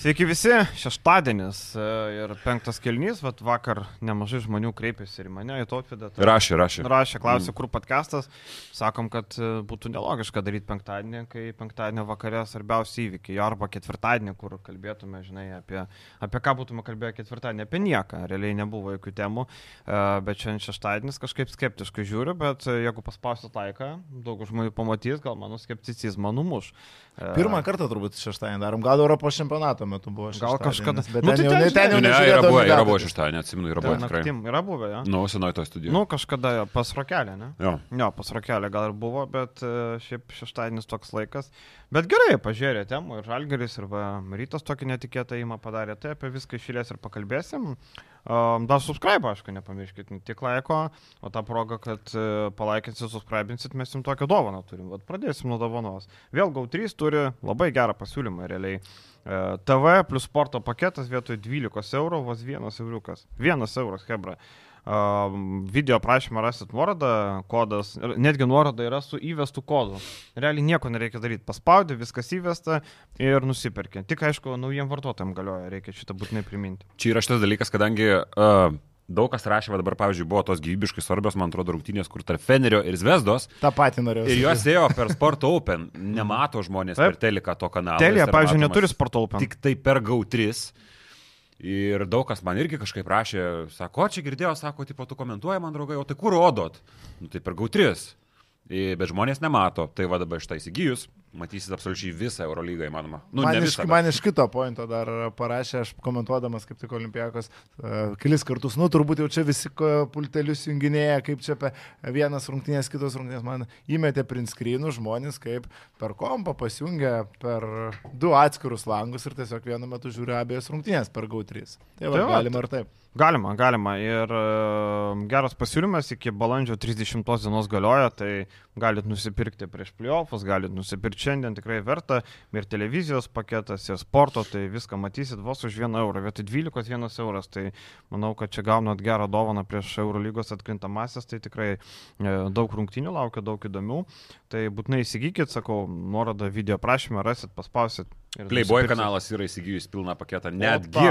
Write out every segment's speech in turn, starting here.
Sveiki visi, šeštadienis e, ir penktas kelnys, vat vakar nemažai žmonių kreipėsi ir į mane, į Totvidą. Tai rašė, rašė. Rašė, klausė, mm. kur podcastas. Sakom, kad e, būtų nelogiška daryti penktadienį, kai penktadienio vakare svarbiausi įvykiai, arba ketvirtadienį, kur kalbėtume, žinai, apie, apie ką būtume kalbėję ketvirtadienį, apie nieką. Realiai nebuvo jokių temų, e, bet šiandien šeštadienis kažkaip skeptiškai žiūriu, bet jeigu paspausiu taiką, daug žmonių pamatys, gal mano skepticizmą numuš. Pirmą kartą turbūt šeštadienį darom, gal Europos čempionato metu buvo šeštadienį. Gal kažkada. Bet nu, ten, tai jau, ten jau ne, yra buvę, yra buvę šeštadienį, atsimenu, yra buvę tikrai. Naktim, yra buvę, ja? Nu, senoji to studija. Nu, kažkada pas rokelę, ne? Jo. Jo, pas rokelę gal ir buvo, bet e, šiaip šeštadienis toks laikas. Bet gerai, pažiūrė temų ir Žalgeris, ir va, rytas tokį netikėtą įmą padarė, tai apie viską išėlės ir pakalbėsim. Um, dar subscribe, aišku, nepamirškit, ne tik laiko, o tą progą, kad uh, palaikinsit, subscribinsit, mes jums tokią dovaną turim. Vat pradėsim nuo dovanos. Vėl GAU3 turi labai gerą pasiūlymą realiai. Uh, TV plus sporto paketas vietoj 12 eurų, vos vienas euriukas. Vienas euras, Hebra. Uh, video aprašymą rasit nuorodą, kodas, netgi nuoroda yra su įvestu kodu. Realiai nieko nereikia daryti, paspaudė, viskas įvesta ir nusipirkė. Tik aišku, naujiem vartotojams galioja, reikia šitą būtinai priminti. Čia yra šitas dalykas, kadangi uh, daug kas rašė, dabar, pavyzdžiui, buvo tos gyvybiškai svarbios, man atrodo, rungtynės, kur tarp Fenerio ir Zvezdos. Ta pati norėjau. Ir jos ėjo per Sport Open, nemato žmonės Taip. per Teliką to kanalą. Telija, pavyzdžiui, neturi Sport Open. Tik tai per GAU3. Ir daug kas man irgi kažkaip rašė, sako, čia girdėjau, sako, tipo, tu komentuoji, man draugai, o tai kur rodot? Nu, tai per GAU3. Bet žmonės nemato, tai va dabar štai įsigijus, matysit absoliučiai visą Eurolygą įmanoma. Nu, man, iš, visą, bet... man iš kito pointo dar parašė, aš komentuodamas kaip tik Olimpijakos uh, kelis kartus, nu turbūt jau čia visi pultelius junginėja, kaip čia apie vienas rungtynės, kitos rungtynės, man įmetė print screenų žmonės, kaip per kompą pasijungia per du atskirus langus ir tiesiog vienu metu žiūri abejas rungtynės per GAU3. Tai va, tai galima ir taip. Galima, galima. Ir uh, geras pasiūlymas iki balandžio 30 dienos galioja, tai galit nusipirkti prieš playoffs, galit nusipirkti šiandien tikrai verta. Ir televizijos paketas, ir sporto, tai viską matysit vos už 1 eurą. Vietoj 12 1 euras, tai manau, kad čia gaunat gerą dovaną prieš Eurolygos atkrintamasis, tai tikrai e, daug rungtinių laukia, daug įdomių. Tai būtinai įsigykit, sakau, nuorodą video prašymę rasit, paspausit. Playboy kanalas yra įsigijus pilną paketą, netgi.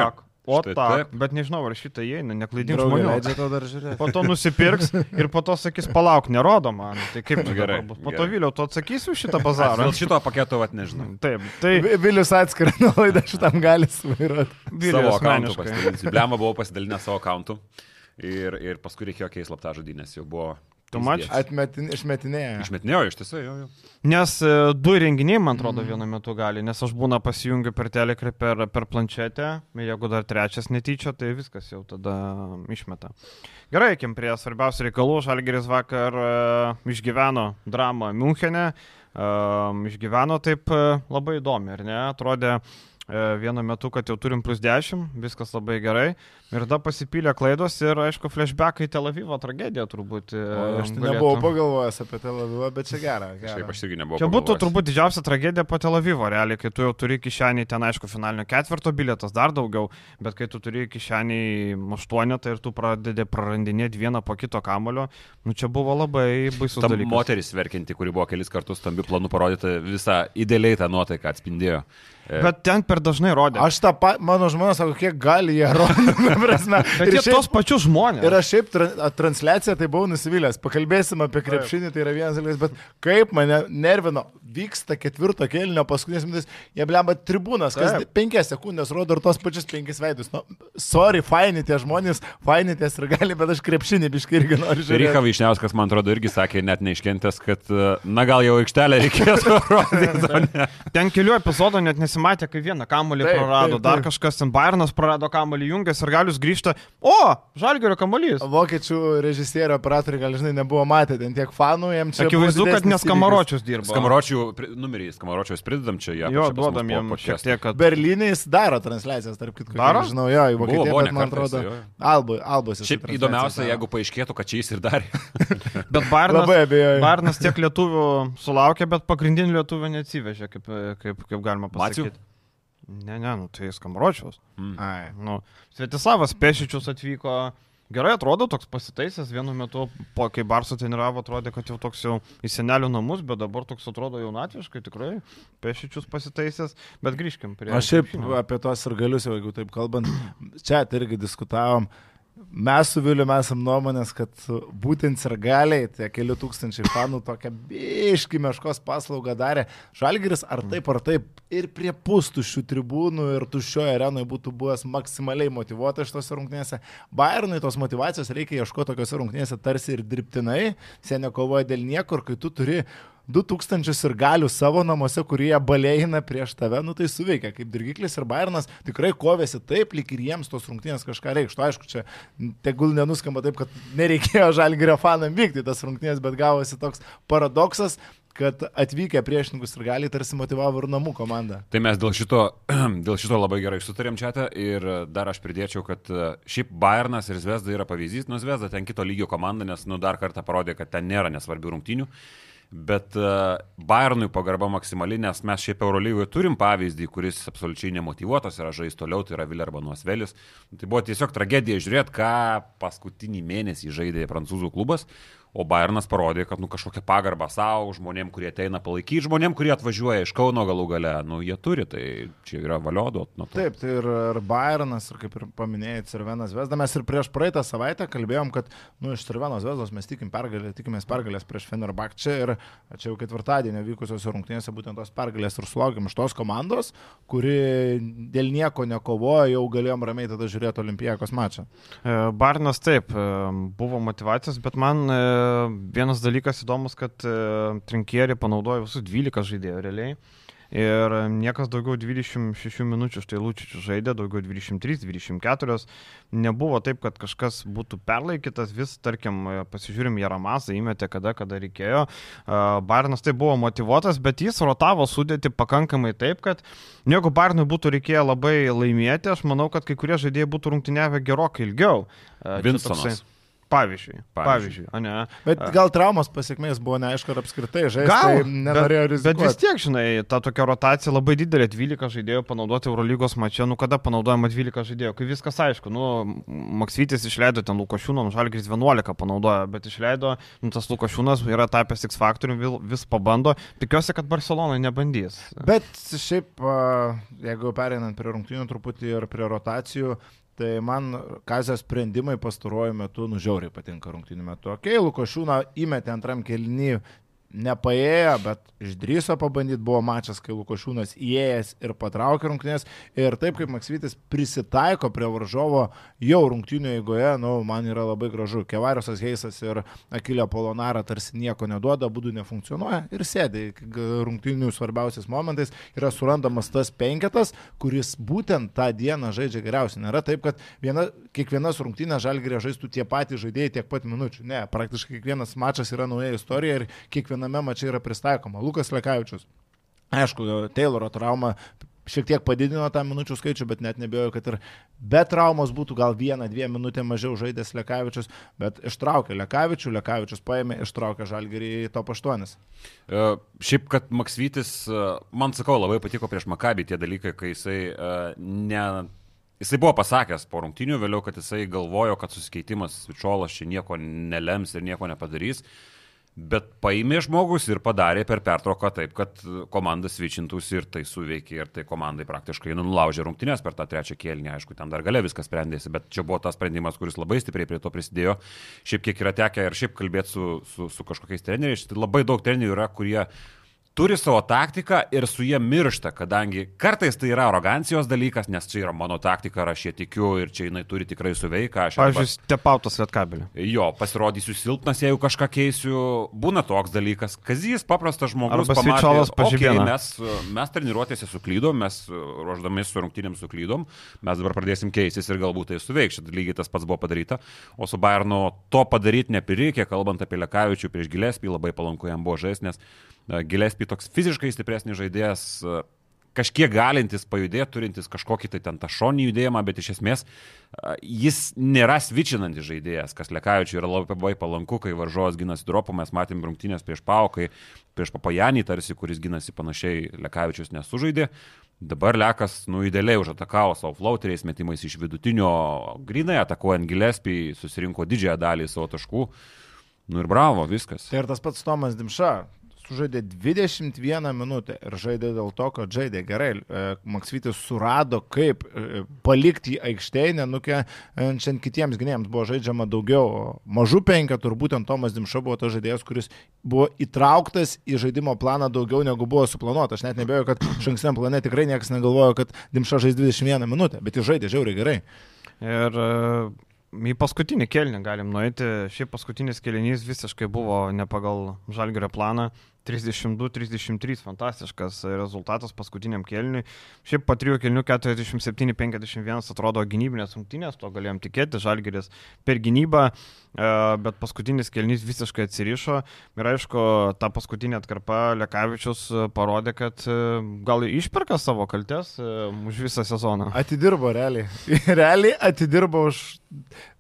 O Štai tak, taip. bet nežinau, ar šitą įeina, neklaidink žmonių. To po to nusipirks ir po to sakys, palauk, nerodo man. Tai kaip nu, gerai. Bus? Po to Viliau, tu atsakysiu šitą bazarą. Dėl šito paketo, vat nežinau. Taip, tai... Vilius atskirą nuolaidą šitam gali svairuoti. Savo akantą pasidalinsiu. Blemą buvau pasidalinęs savo akantų ir, ir paskui reikėjo keisti slaptą žodį, nes jau buvo Tu mač? Atmetin, išmetinėjo. Išmetinėjo, iš tiesų, jo, jo. Nes e, du renginiai, man atrodo, mm. vienu metu gali, nes aš būna pasijungiu per telekrį, per, per planšetę, jeigu dar trečias netyčia, tai viskas jau tada išmeta. Gerai, kim prie svarbiausių reikalų. Žalgeris vakar uh, išgyveno dramą Münchenė, uh, išgyveno taip uh, labai įdomi, ar ne? Atrodė uh, vienu metu, kad jau turim plus 10, viskas labai gerai. Ir tada pasipylė klaidos ir, aišku, flashbackai Tel Avivo tragedija turbūt. E, o, aš galėtų... nebuvau pagalvojęs apie Tel Avivą, bet čia gera. gera. Šiaip aš irgi nebuvau. Čia būtų turbūt didžiausia tragedija po Tel Avivo, realiai, kai tu jau turi kišenį ten, aišku, finalinio ketvirto bilietas dar daugiau, bet kai tu turi kišenį aštuonetą ir tu pradedi prarandinėti vieną po kito kamulio, nu čia buvo labai baisus Ta dalykas. Moteris verkinti, kuri buvo kelis kartus stambių planų parodyta, visą idealiai tą nuotaiką atspindėjo. E. Bet ten per dažnai rodė. Aš tą, pa, mano žmona sako, kiek gali jie rodyti. Bet jie šiaip, tos pačius žmonės. Ir aš šiaip tra, transliaciją tai buvau nusivylęs. Pakalbėsim apie krepšinį, tai yra vienas dalykas, bet kaip mane nervino, vyksta ketvirto kėlinio paskutinės minutės, jie blemba tribūnas, kas Taip. penkias sekundės rodo ir tos pačius penkis veidus. Nu, sorry, faini tie žmonės, faini ties ir gali, bet aš krepšinį biškai irgi noriu žiūrėti. Ryka Višniauskas, man atrodo, irgi sakė, net neiškentęs, kad, na gal jau aikštelę reikės parodyti. ten kelių epizodų net nesimatė, kai vieną kamolį prarado, taip, taip. dar kažkas ten Bairnas prarado kamolį, Jungas ir Galius grįžta, o, Žalgerio kamuolys. Vokiečių režisierių operatoriai, gal žinai, nebuvo matę, ten tiek fanų, jiems čia. Akivaizdu, kad neskamaročius dirba. Skamaročių numerį, skamaročius pridedam čia, jie. Jo, duodam jiem šiek tiek, kad... Berlyne jis daro transliacijas, tarp kitko. Daro? Žinau, jo, į Vokietiją, bet man atrodo. Albu, albus. Šiaip įdomiausia, jeigu paaiškėtų, kad čia jis ir darė. bet Barnas, Barnas tiek lietuvių sulaukė, bet pagrindinių lietuvių neatsivežė, kaip, kaip, kaip galima pasakyti. Maciu? Ne, ne, nu tai Skamročiaus. Mm. Ai. Nu, Svetislavas Pešičius atvyko, gerai atrodo, toks pasitaisęs vienu metu, po kai Barso treniravo, atrodė, kad jau toks jau į senelių namus, bet dabar toks atrodo jaunatviškai, tikrai pešičius pasitaisęs, bet grįžkim prie... Aš šiaip apie tos ir galius, jeigu taip kalbant, čia irgi diskutavom. Mes su Viliu esam nuomonės, kad būtent ir galiai, tie keli tūkstančiai fanų tokią biški meškos paslaugą darė. Žalgiris ar taip ar taip ir prie pustuščių tribūnų ir tuščioje arenoje būtų buvęs maksimaliai motivuotas šitose rungtynėse. Bayernui tos motivacijos reikia ieškoti tokiose rungtynėse tarsi ir dirbtinai. Senė kovoja dėl niekur, kai tu turi 2000 ir galių savo namuose, kurie balėjina prieš tave, nu tai suveikia. Kaip dirgiklis ir Bairnas tikrai kovėsi taip, lyg ir jiems tos rungtynės kažką reikštų. Aišku, čia tegul nenuskamba taip, kad nereikėjo žalgirio fanam vykti tas rungtynės, bet gavosi toks paradoksas, kad atvykę priešininkus ir gali tarsi motivavo ir namų komandą. Tai mes dėl šito, dėl šito labai gerai sutarėm čia ir dar aš pridėčiau, kad e, šiaip Bayernas ir Zvezda yra pavyzdys, nu Zvezda ten kito lygio komanda, nes nu dar kartą parodė, kad ten nėra nesvarbių rungtynių. Bet uh, Bayernui pagarba maksimali, nes mes šiaip Eurolygoje turim pavyzdį, kuris absoliučiai nemotivuotas yra žaisti toliau, tai yra Vilerbanos Velis. Tai buvo tiesiog tragedija žiūrėti, ką paskutinį mėnesį žaidė prancūzų klubas, o Bayernas parodė, kad nu, kažkokią pagarbą savo, žmonėm, kurie ateina palaikyti, žmonėm, kurie atvažiuoja iš Kauno galų gale, nu jie turi, tai čia yra valiodot. Nu, Taip, tai ir, ir Bayernas, ir kaip ir paminėjai, Cirvenas Vesda, mes ir prieš praeitą savaitę kalbėjom, kad nu, iš Cirvenos Vesdos mes tikim pergalę, tikimės pergalės prieš Fenerbahče ir čia jau ketvirtadienio vykusios rungtynėse būtent tos pergalės ir sulaukėm iš tos komandos, kuri dėl nieko nekovojo, jau galėjom ramiai tada žiūrėti Olimpijakos mačą. E, Barnas taip, e, buvo motivacijos, bet man e, vienas dalykas įdomus, kad e, Trinkieri panaudojo visus 12 žaidėjų realiai. Ir niekas daugiau 26 minučių štai Lūčičių žaidė, daugiau 23, 24. Nebuvo taip, kad kažkas būtų perlaikytas, vis, tarkim, pasižiūrim, Jaramasą įmetė kada, kada reikėjo. Barnas tai buvo motivuotas, bet jis rotavo sudėti pakankamai taip, kad jeigu Barnui būtų reikėję labai laimėti, aš manau, kad kai kurie žaidėjai būtų rungtyniavę gerokai ilgiau. Čia Vinstonas. toksai- Pavyzdžiui, Pavyzdžiui. pavyzdžiui, o ne? Bet gal traumos pasiekmės buvo neaišku, ar apskritai žaisti. Gal, Tai nenorėjo bet, bet vis rizikuoti. tiek, žinai, ta tokia rotacija labai didelė, 12 žaidėjų panaudoti Eurolygos mače, nu kada panaudojama 12 žaidėjų, kai viskas aišku, nu, Maksvytis išleido ten Lukošiūną, nu, Žalgris 11 panaudojo, bet išleido, nu, tas Lukošiūnas yra tapęs X faktorium, vil- vis pabando, tikiuosi, kad Barcelona nebandys. Bet šiaip, jeigu pereinant prie rungtynių truputį ir prie rotacijų, tai man Kazio sprendimai pastaruoju metu nužiauriai patinka rungtynių metu. Ok, Lukošiūną įmetė antram kelnyje nepaėjo, bet išdryso pabandyti, buvo mačas, kai Lukošiūnas įėjęs ir patraukė rungtynės ir taip kaip Maksvitis prisitaiko prie varžovo jau rungtynių eigoje, nu, man yra labai gražu. Kevariusas Heisas ir Akilio Polonara tarsi nieko neduoda, būdų nefunkcionuoja ir sėdi rungtynių svarbiausiais momentais, yra surandamas tas penketas, kuris būtent tą dieną žaidžia geriausiai. Nėra taip, kad viena, kiekvienas rungtynės žalgrė žaistų tie patys žaidėjai tiek pat minučių. Ne, praktiškai kiekvienas mačas yra nauja istorija ir kiekviename mače yra pristaikoma. Lukas Lekavičius. Aišku, Tayloro trauma šiek tiek padidino tą minučių skaičių, bet net nebejoju, kad ir be traumos būtų gal vieną, dviem minutę mažiau žaidęs Lekavičius, bet ištraukė Lekavičių, Lekavičius paėmė, ištraukė Žalgirį į top 8. E, Šiaip, kad Maksvytis, e, man sakau, labai patiko prieš Makabį tie dalykai, kai jisai e, ne... Jisai buvo pasakęs po rungtinių vėliau, kad jisai galvojo, kad susikeitimas Vičiolas čia nieko nelems ir nieko nepadarys. Bet paėmė žmogus ir padarė per pertrauką taip, kad komanda svičintųsi ir tai suveikė ir tai komandai praktiškai nu, nulaužė rungtynės per tą trečią kėlinį. Aišku, ten dar gale viskas sprendėsi, bet čia buvo tas sprendimas, kuris labai stipriai prie to prisidėjo. Šiaip kiek yra tekę ir šiaip kalbėti su, su, su kažkokiais treneriais, tai labai daug trenerių yra, kurie turi savo taktiką ir su jie miršta, kadangi kartais tai yra arogancijos dalykas, nes čia yra mano taktika, aš ją tikiu ir čia jinai turi tikrai suveiką. Aš arba- Pavyzdžiui, stepautas lietkabelį. Jo, pasirodysiu silpnas, jeigu kažką keisiu, būna toks dalykas. Kazijas paprastas žmogus. Arba Svičiolas okay, pažymėna." mes, mes treniruotėse suklydom, mes ruoždamės su rungtynėm suklydom, mes dabar pradėsim keistis ir galbūt tai suveiks. Lygiai tas pats buvo padaryta. O su Bayernu to padaryti neprireikė, kalbant apie Lekavičių prieš Gilespį, labai palanku jam buvo žaisti, nes e, Gilespį toks fiziškai stipresnis žaidėjas. kažkiek galintis pajudėti, turintis kažkokį tai ten tą šonį judėjimą, bet iš esmės jis nėra svičinantis žaidėjas, kas Lekavičiui yra labai palanku, kai varžovas gynasi dropą, mes matėm rungtynės prieš Paukai, prieš Papajanį tarsi, kuris gynasi panašiai, Lekavičius nesužaidė. Dabar Lekas, nu, idealiai užatakavo savo flauteriais metimais iš vidutinio, grinai atakuojant Gillespie, susirinko didžiąją dalį savo taškų. Nu ir bravo, viskas. Tai ir tas pats Tomas Dimša sužaidė 21 minutę ir žaidė dėl to, kad žaidė gerai. E, Maksvitis surado, kaip e, palikti aikštėje, nenukenčiant kitiems gynėjams. Buvo žaidžiama daugiau mažų penketų ir būtent Tomas Dimša buvo tas žaidėjas, kuris buvo įtrauktas į žaidimo planą daugiau negu buvo suplanuota. Aš net nebejoju, kad šanksiniam plane tikrai niekas negalvojo, kad Dimša žais 21 minutę, bet jis žaidė žiauriai gerai. Ir e, į paskutinį kelnį galim nueiti. Šiaip paskutinis kelinys visiškai buvo ne pagal žalgerio planą. 32-33 fantastiškas rezultatas paskutiniam kelniui. Šiaip po trijų kelnių 47-51 atrodo gynybinės rungtynės, to galėjom tikėti, žalgeris per gynybą, e, bet paskutinis kelnys visiškai atsirišo. Ir aišku, ta paskutinė atkarpa Lekavičius parodė, kad e, gal išperka savo kaltes e, už visą sezoną. Atidirbo realiai. realiai atidirbo už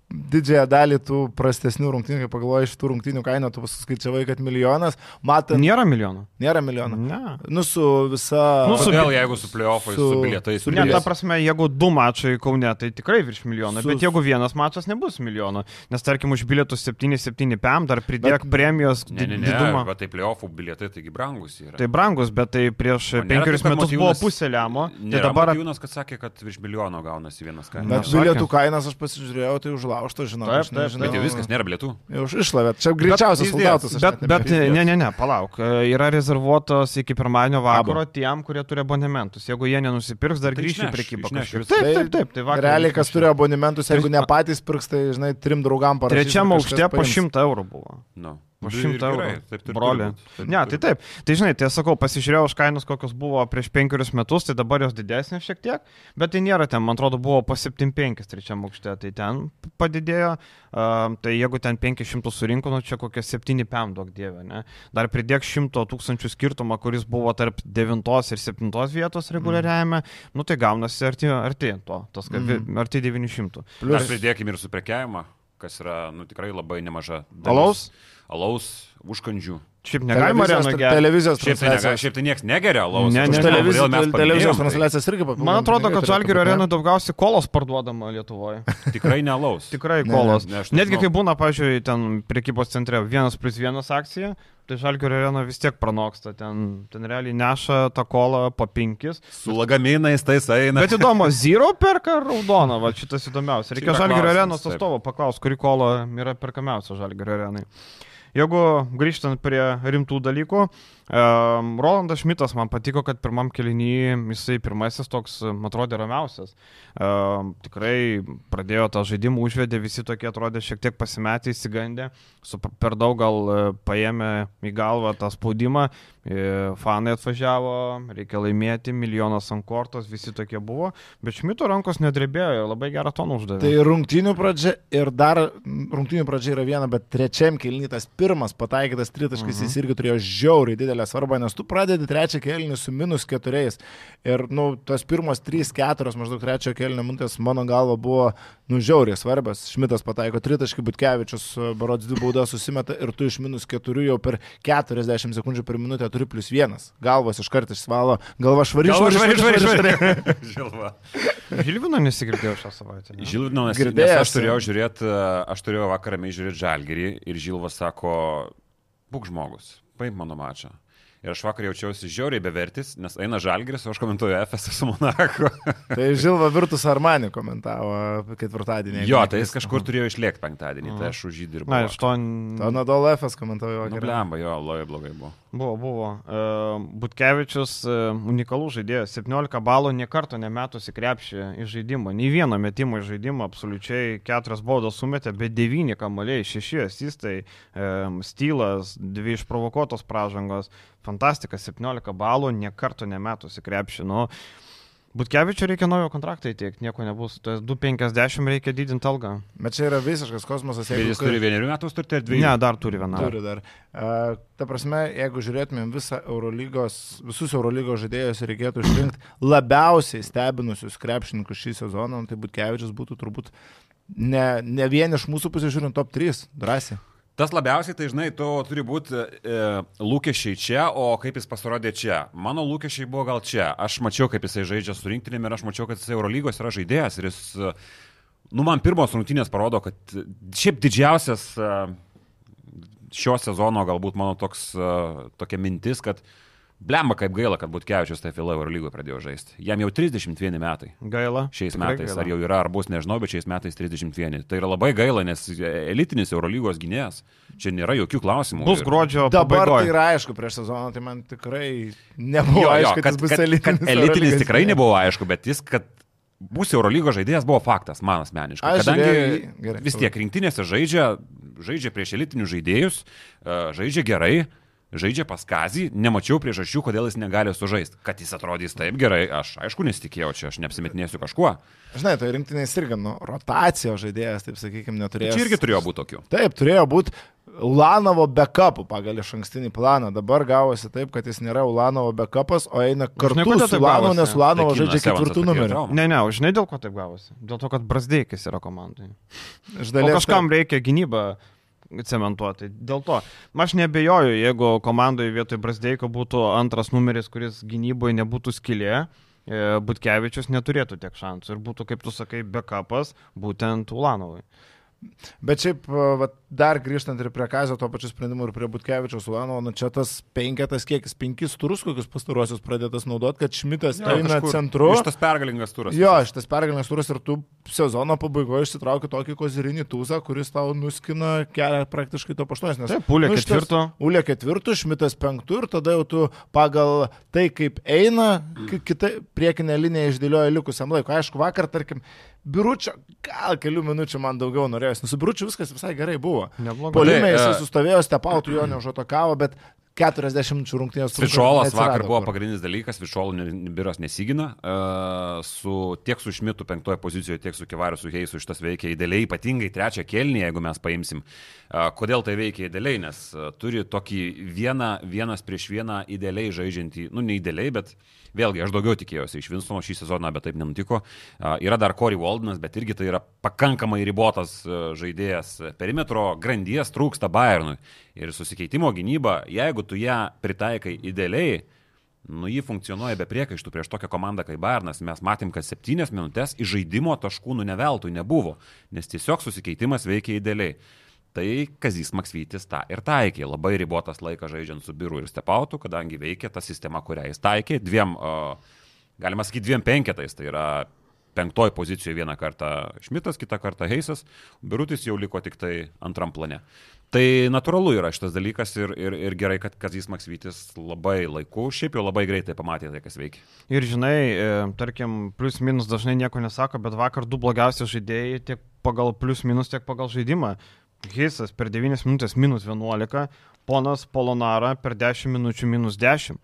didžiąją dalį tų prastesnių rungtynių, kai pagalvoji iš tų rungtynių kainą, tu paskaičiavai, kad milijonas, matant. Nėra milijono. Nėra milijono. Ne. Nu, su visa... Nu, su, Kodėl, jeigu su playoffais, su, su bilietais, su. Ne, ta prasme, jeigu du mačai Kaune, tai tikrai virš milijono, su... bet jeigu vienas mačas nebus milijono, nes tarkim už bilietus 7-7 PM dar pridėk bet... premijos ne, ne, ne, didumą. Bet tai playoffų bilietai taigi brangus yra. Tai brangus, bet tai prieš penkerius metus buvo pusė lemo. Tai dabar... Jūnas, kad sakė, kad virš milijono gaunasi vienas kainas. Bet bilietų kainas aš pasižiūrėjau, tai užlaužta, žinau. Taip, Nežinau. Bet jau viskas, nėra bilietų. Jau išlavėt, čia greičiausias soldatas. Bet, bet ne, ne, ne, palauk. E, yra rezervuotos iki pirmadienio vakaro Abo. tiem, kurie turi abonementus. Jeigu jie nenusipirks, dar tai grįžti į prekybą. Taip, taip, taip. Tai vakar, realiai, kas turi abonementus, jeigu ne patys pirks, tai, žinai, trim draugam parašys. Trečiam aukšte po 100 eurų buvo. No. Po 100 eurų. Taip, broli. Ne, tai taip. Tai žinai, tai sakau, pasižiūrėjau už kainas, kokios buvo prieš penkerius metus, tai dabar jos didesnės šiek tiek, bet tai nėra ten, man atrodo, buvo po 7,5 trečiam aukšte, tai ten padidėjo. Uh, tai jeigu ten 500 surinko, nu čia kokie 7 PM daug dievė, ne? Dar pridėk 100 tūkstančių skirtumą, kuris buvo tarp 9 ir 7 vietos reguliariajame, mm. nu tai gaunasi arti, arti to, tos, mm. arti 900. Plius Dar pridėkime ir suprekiavimą, kas yra, nu tikrai labai nemaža. Dalis. Alaus? užkandžių. Šiaip negalima arenoje gerti. Televizijos šiaip tai, nega, šiaip tai niekas negeria alaus. Ne, ne, televizijos, tel, televizijos transliacijas irgi papildomai. Man atrodo, kad Žalgirio arenoje daugiausiai kolos parduodama Lietuvoje. Tikrai ne alaus. Tikrai kolos. Ne, ne, Netgi kai būna, pažiūrėjau, ten priekybos centre vienas plus vienas akcija, tai Žalgirio arena vis tiek pranoksta, ten, ten realiai neša tą kolą po penkis. Su lagaminais tais eina. Bet įdomu, Zero perka raudoną, va šitas įdomiausia. Reikia Žalgirio arenos atstovo paklausti, kuri kola yra perkamiausia Žalgirio arenai. Jeigu grįžtant prie rimtų dalykų, Rolandas Šmitas man patiko, kad pirmam kelinyje jisai pirmasis toks, man atrodė, ramiausias. Tikrai pradėjo tą žaidimą, užvedė, visi tokie atrodė šiek tiek pasimetę, įsigandę, su per daug gal e, paėmė į galvą tą spaudimą, e, fanai atvažiavo, reikia laimėti, milijonas ant kortos, visi tokie buvo, bet Šmito rankos nedrebėjo ir labai gerą toną uždavė. Tai rungtinių pradžia ir dar rungtinių pradžia yra viena, bet trečiam kelinytas pirmas pataikytas tritaškis, uh -huh. jis mhm. irgi turėjo žiauriai didelę svarbą, nes tu pradedi trečią kelinį su minus keturiais. Ir, nu, tos pirmos trys, keturios maždaug trečio kelinio minutės mano galva buvo, nu, žiauriai svarbios. Šmitas pataiko tritaškį, Butkevičius, Barods dvi baudas susimeta ir tu iš minus keturių jau per 40 sekundžių per minutę turi plus vienas. Galvas iš karto išsvalo, galva švari, švari, švari, švari, švari. Žilva. Žilvino nesigirdėjau šią savaitę. Ne? Žilvino nesigirdėjau. Aš turėjau žiūrėti, aš turėjau vakarą žiūrėti Žalgerį ir Žilvas sako, būk žmogus, paimk mano mačą. Ir aš vakar jaučiausi žiauriai bevertis, nes eina žalgris, o aš komentuoju FS su Monako. tai Žilva Virtus Armani komentavo ketvirtadienį. Jo, tai jis kažkur turėjo išlėkti penktadienį, tai aš už jį dirbau. Na, iš to... To Nadol FS komentavo vakar. Nu, blemba, jo, labai blogai buvo. Buvo, buvo. Uh, Butkevičius uh, unikalus žaidėjas, 17 balų, nie karto nemetusi krepšį iš žaidimo, nei vieno metimo iš žaidimo, absoliučiai keturias baudas sumetė, bet devyni kamaliai, šeši asistai, um, stylas, dvi išprovokuotos pražangos fantastika, 17 balų, niekarto nemetusi krepšį. Nu, Butkevičiu reikia naujo kontraktą įtiekti, nieko nebus. Tai 250 reikia didinti algą. Bet čia yra visiškas kosmosas. Jeigu jis turi vienerių metų sutartį ir dviejų. Ne, dar turi vieną. Turi dar. Uh, ta prasme, jeigu žiūrėtumėm visą Eurolygos, visus Eurolygos žaidėjus ir reikėtų išrinkti labiausiai stebinusius krepšininkus šį sezoną, nu, tai Butkevičius būtų turbūt ne, ne vien iš mūsų pusės žiūrint top 3, drąsiai. Tas labiausiai, tai žinai, tu turi būti e, lūkesčiai čia, o kaip jis pasirodė čia. Mano lūkesčiai buvo gal čia. Aš mačiau, kaip jisai žaidžia su rinktinėmi ir aš mačiau, kad jisai Eurolygos yra žaidėjas ir jis, e, nu, man pirmos rungtynės parodo, kad e, šiaip didžiausias e, šio sezono galbūt mano toks, tokia mintis, kad Blemba kaip gaila, kad Butkevičius tai Fila Eurolygoje pradėjo žaisti. Jam jau 31 metai. Gaila. Šiais Tikrai metais, gaila. ar jau yra, ar bus, nežinau, bet šiais metais 31. Tai yra labai gaila, nes elitinis Eurolygos gynėjas. Čia nėra jokių klausimų. Bus Ir- gruodžio Dabar tai pabaigoje. yra aišku prieš sezoną, tai man tikrai nebuvo Jo, jo, aišku, kad, kad, bus kad, kad elitinis. elitinis Eurolygos tikrai gynėjas. nebuvo aišku, bet jis, kad bus Eurolygos žaidėjas, buvo faktas, man asmeniškai. Aš Kadangi žiūrėjau į- gerai, vis tiek rinktinėse žaidžia, žaidžia prieš elitinius žaidėjus, e, žaidžia gerai. Žaidžia pas Kazį, nemačiau priežasčių, kodėl jis negali sužaisti. Kad jis atrodys taip gerai, aš aišku nesitikėjau čia, aš neapsimetinėsiu kažkuo. Žinai, tai rinktinės irgi, nu, rotacijos žaidėjas, taip sakykime, neturėjo. Čia irgi turėjo būti tokių. Taip, turėjo būti Ulanovo backupų pagal iš ankstinį planą. Dabar gavosi taip, kad jis nėra Ulanovo backupas, o eina kartu kodėl su gavosi. nes Ulanovo žaidžia ketvirtų numerių. Ne, ne, o žinai dėl ko taip gavosi? Dėl to, kad Brasdeikis yra komandai. Iš dalies kažkam reikia gynybą cementuoti. Dėl to, aš nebejoju, jeigu komandoje vietoj Brasdeiko būtų antras numeris, kuris gynyboje nebūtų skilė, e, Butkevičius neturėtų tiek šansų ir būtų, kaip tu sakai, backupas būtent Ulanovui. Bet šiaip, vat, dar grįžtant ir prie Kazio to pačiu sprendimu ir prie Butkevičiaus Ulanovo, nu čia tas penketas kiekis, penkis turus kokius pastaruosius pradėtas naudoti, kad Šmitas Jo, eina kažkur centru. Šitas pergalingas turas. Jo, šitas pergalingas turas ir tu sezono pabaigoje išsitrauki tokį kozirinį tūzą, kuris tau nuskina kelią praktiškai to paštuos. Taip, Pulė ketvirto. Ulė ketvirtų, Šmitas penktų ir tada jau tu pagal tai, kaip eina, ki- kita priekinė linija išdėlioja likusiam laikui. Aišku, vakar, tarkim, biuručio, gal kelių minučių man daugiau norėjosi. Nu, su biuručiu viskas visai gerai buvo. Neblogai. Polime Tai, jisai e, sustovėjo, stepautų jo neužotokavo, bet 40 minučių rungtynės. trunka, Višolas vakar buvo kur. pagrindinis dalykas, Višolų biuras nesigina, uh, su, tiek su Šmitu penktoje pozicijoje, tiek su Kivariu, su Heisu šitas veikia idealiai, ypatingai trečią kelnį, jeigu mes paimsim. Uh, kodėl tai veikia idealiai, nes turi tokį vieną, vienas prieš vieną idealiai žaidžiantį, nu ne idealiai, bet vėlgi aš daugiau tikėjausi iš Vinstono šį sezoną, bet taip nenutiko. Yra dar Corey Waldenas, bet irgi tai yra pakankamai ribotas žaidėjas. Perimetro grandies trūksta Bayernui. Ir susikeitimo gynyba, jeigu tu ją pritaikai idealiai, nu jį funkcionuoja be priekaištų prieš tokią komandą kaip Bayernas. Mes matėm, kad septynias minutės iš žaidimo taškų nu neveltui nebuvo, nes tiesiog susikeitimas veikia idealiai. Tai Kazys Maksvytis tą ir taikė. Labai ribotas laikas žaidžiant su biuru ir stepautu, kadangi veikia ta sistema, kurią jis taikė. Dviem, galima sakyti, dviem penketais. Tai yra penktoji pozicijoje vieną kartą Šmitas, kitą kartą Heisas, birutis jau liko tik tai antram plane. Tai natūralu yra šitas dalykas ir, ir, ir gerai, kad Kazys Maksvytis labai laiku, šiaip jau labai greitai pamatė tai, kas veikia. Ir žinai, e, tarkim, plius minus dažnai nieko nesako, bet vakar du blogiausi žaidėjai tiek pagal plius minus, tiek pagal žaidimą. Hisas per 9 minutės minus 11, ponas Polonara per 10 minučių minus 10.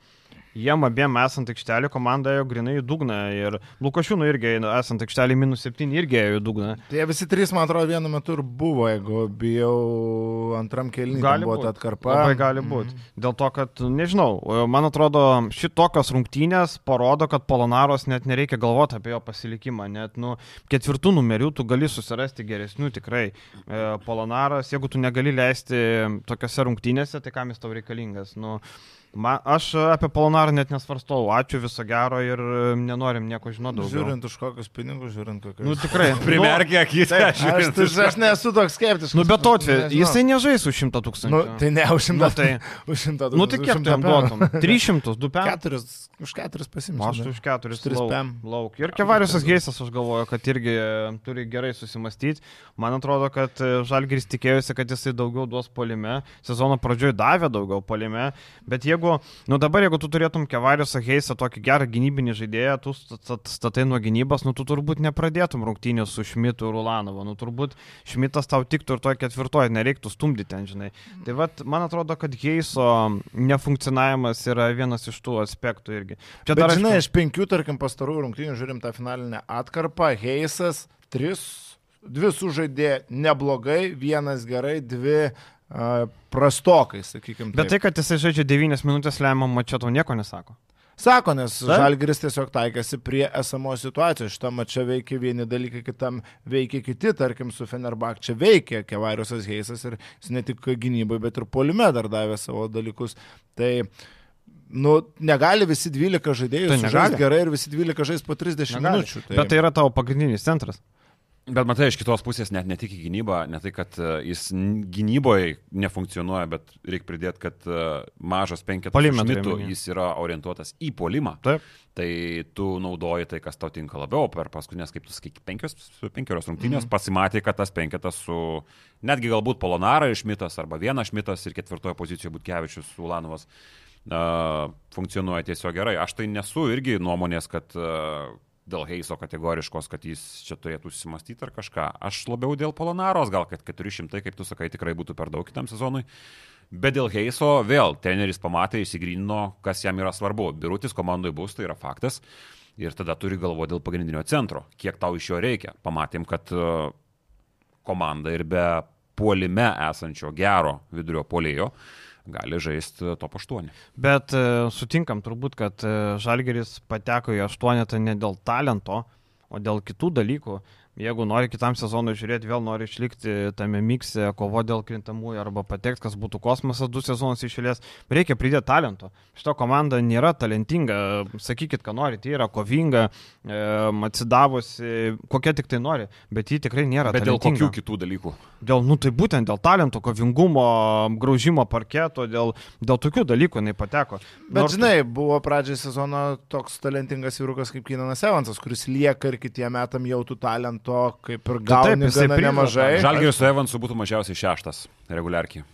Jiem abiem esant aikštelį komanda ėjo grinai į dugną ir Lukašiūnų irgi esant aikštelį minus 7 irgi į dugną. Tai visi trys, man atrodo, vienu metu ir buvo, jeigu bijau antram kelniui. Gali buvo būt. ta atkarpa. Labai gali būti. Mm. Dėl to, kad, nežinau, man atrodo, šitokios rungtynės parodo, kad Polonaros net nereikia galvoti apie jo pasilikimą. Net nu, ketvirtų numerių tu gali susirasti geresnių tikrai. E, Polonaras, jeigu tu negali leisti tokiose rungtynėse, tai kam jis tau reikalingas? Nu, Man, aš apie Polonarą net nesvarstau. Ačiū viso gero ir e, nenorim nieko žinoti daugiau. Žiūrint už kokius pinigus, žiūrint kokius. Nu tikrai. Primerkė akis, Taip, aš, aš, aš nesu toks skeptiškas. Nu, bet Nežinau. jisai nežais už 100 tūkstančių. Nu, tai ne už šimtą. Nu, tai- šimtą tūkstančių. Nu tai kiek tu jam duotum? 300, 2 pem? Keturis, už keturis pasimsiu. Aš už keturis Už tris lauk. Ir Kevariusas Geisas, aš galvoju, kad irgi e, turi gerai susimastyti. Man atrodo, kad e, Žalgiris tikėjosi, kad jisai daugiau duos polime. Sezono pradžioje davė daugiau polime. Bet jeigu jeigu, nu dabar jeigu tu turėtum Kevariusą Heisą, tokį gerą gynybinį žaidėją, tu stat- statai nuo gynybos, nu tu turbūt nepradėtum rungtynės su Šmitu ir Ulanovu. Nu turbūt Šmitas tau tiktų ir toje ketvirtoje, nereiktų stumdyti ten, žinai. Tai vad, man atrodo, kad Heiso nefunkcionavimas yra vienas iš tų aspektų irgi. Čia Bet dar, žinai, aišku, iš penkių, tarkim, pastarųjų rungtynių žiūrim tą finalinę atkarpą. Heisas, tris, dvi sužaidė neblogai, vienas gerai, dvi prastokai, sakykime. Bet tai, kad jisai žaidžia 9 minutės lemiamą mačią, tau nieko nesako. Sako, nes Taip. Žalgiris tiesiog taikėsi prie esamos situacijos. Šitą mačią veikia vieni dalykai, kitam veikia kiti. Tarkim, su Fenerbak čia veikia Kevariusas Heisas ir jis ne tik gynybai, bet ir polime dar davė savo dalykus. Tai, nu, negali visi 12 žaidėjų Tai žaisti gerai ir visi 12 žais po 30 Negali. minučių. Tai... Bet tai yra tavo pagrindinis centras. Bet matai, iš kitos pusės net ne tik į gynybą, ne tai, kad e, jis gynyboje nefunkcionuoja, bet reikia pridėti, kad e, mažas penketas omeny. jis yra orientuotas į polimą. Taip. Tai tu naudoji tai, kas tau tinka labiau. Per paskutinės, kaip tu sakai, penkios, penkios rungtynės mm. pasimatė, kad tas penketas su netgi galbūt Polonara išmitas arba vienas šmitas ir ketvirtoje pozicijoje Butkevičius Ulanovas uh, funkcionuoja tiesiog gerai. Aš tai nesu irgi nuomonės, kad uh, dėl Heiso kategoriškos, kad jis čia turėtų susimastyti ar kažką. Aš labiau dėl Polonaros, gal kad 400, kaip tu sakai, tikrai būtų per daug kitam sezonui. Bet dėl Heiso vėl treneris pamatė, įsigrynino, kas jam yra svarbu. Birutis komandoje bus, tai yra faktas. Ir tada turi galvo dėl pagrindinio centro, kiek tau iš jo reikia. Pamatėm, kad e, komanda ir be puolime esančio gero vidurio polėjo gali žaisti top 8. Bet e, sutinkam turbūt, kad e, Žalgeris pateko į aštuonetą ne dėl talento, o dėl kitų dalykų. Jeigu nori kitam sezonui žiūrėti, vėl nori išlikti tame mikse, kovo dėl krintamųjų arba pateks, kas būtų kosmosas du sezonus išėlės, reikia pridėti talento. Šito komanda nėra talentinga, sakykit, ką norite, ji yra kovinga, e, atsidavusi, kokia tik tai nori, bet ji tikrai nėra Bet dėl talentinga. kokių kitų dalykų? Dėl, nu tai būtent dėl talento, kovingumo, graužimo parketo, dėl, dėl tokių dalykų jinai pateko. Bet Nors- žinai, buvo pradžiai sezono toks talentingas vyrukas kaip Kinanas Evansas, kuris lieka ir kitiem metam jau tų talento kaip ir taip, gauni jisai gana nemažai. Žalgiris su Evansu būtų mažiausiai šeštas reguliarkiai.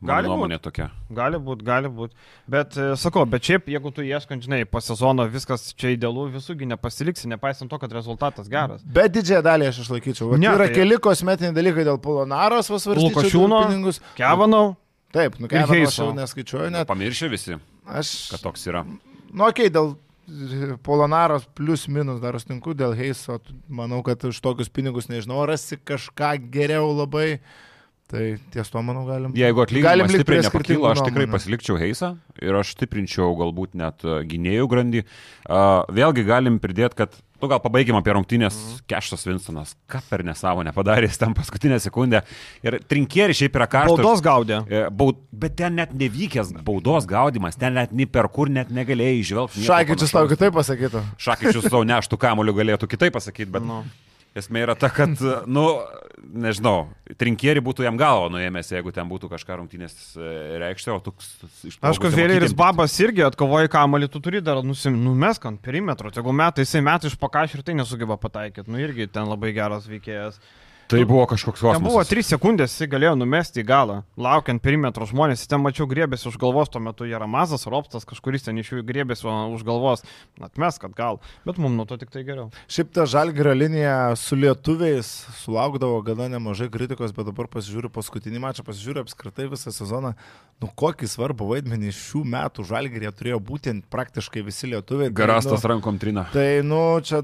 Gali Mano būt. nuomonė tokia. Gali būti, gali būti. Bet e, sakau, bet šiaip, jeigu tu ieškant, žinai, po sezono viskas čia idealu, visųgi nepasiliksi, nepaisant to, kad rezultatas geras. Bet didžiąją dalį aš išlaikyčiau. Ne, yra tai- keli kosmetiniai dalykai dėl Polonaros, vasvarstyčiau Lukašiūno. Kevanau, Taip, nu ir Kevaną aš Heiso. jau neskaičiuoju net. Pamiršė visi, Aš, kad toks yra. nu okei, okay, dėl Polonaros plus minus dar sutinku, dėl Heiso, manau, kad už tokius pinigus, nežinau, rasi kažką geriau labai. Tai ties to, manau, galim. Jeigu atlyginimas stipriai nepakyla, aš tikrai nuomonių. pasilikčiau Heisą ir aš stiprinčiau galbūt net e, gynėjų grandį. Uh, vėlgi galim pridėti, kad, nu gal pabaigim apie rungtynės, Mhm. Keštas Winstonas, ką per nesąmonę padarė, jis ten paskutinę sekundę. Ir trinkieri šiaip yra karštas. baudos gaudė. E, Baud, bet ten net nevykęs baudos gaudimas, ten net nei per kur net negalėjai išvelgti. nieko Šaikičius tau kitaip pasakytų. Šakyčius savo neštų kamoliu galėtų kitaip pasakyti, bet Nu. Esmė yra ta, kad, nu, nežinau, trinkieri būtų jam galvo nuėmęs, jeigu ten būtų kažką rungtynės e, reikšti, o tu Aišku, Vėlėris Babas irgi atkovoja kamalį, tu turi dar nusim, numesk ant perimetro, jeigu metai, jisai metai iš pakaš ir tai nesugeba pataikyti. Nu irgi ten labai geras veikėjas. Tai buvo kažkoks Ten buvo kosmosas. 3 sekundės, jisai galėjo numesti į galą, laukiant perimetro žmonės, jis ten mačiau griebėsi už galvos, tuo metu Jaramazas, Ropstas, kažkuris ten iš jų griebėsi už galvos, atmes, kad gal, bet mums nuo to tik tai geriau. Šiaip ta žalgrio linija su lietuviais sulaukdavo gana nemažai kritikos, bet dabar pasižiūriu paskutinį mačą, pasižiūriu apskritai visą sezoną, nu kokį svarbų vaidmenį šių metų žalgirė turėjo būtent praktiškai visi lietuviai. Tai, Garastas nu, rankom trina. Tai, nu, čia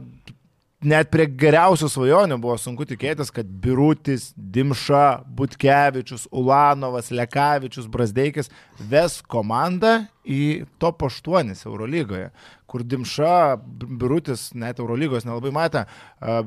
net prie geriausių svajonių buvo sunku tikėtis, kad Birutis, Dimša, Butkevičius, Ulanovas, Lekavičius, Brasdeikis ves komandą į top 8 Eurolygoje, kur Dimša, Birutis net Eurolygos nelabai matė. a,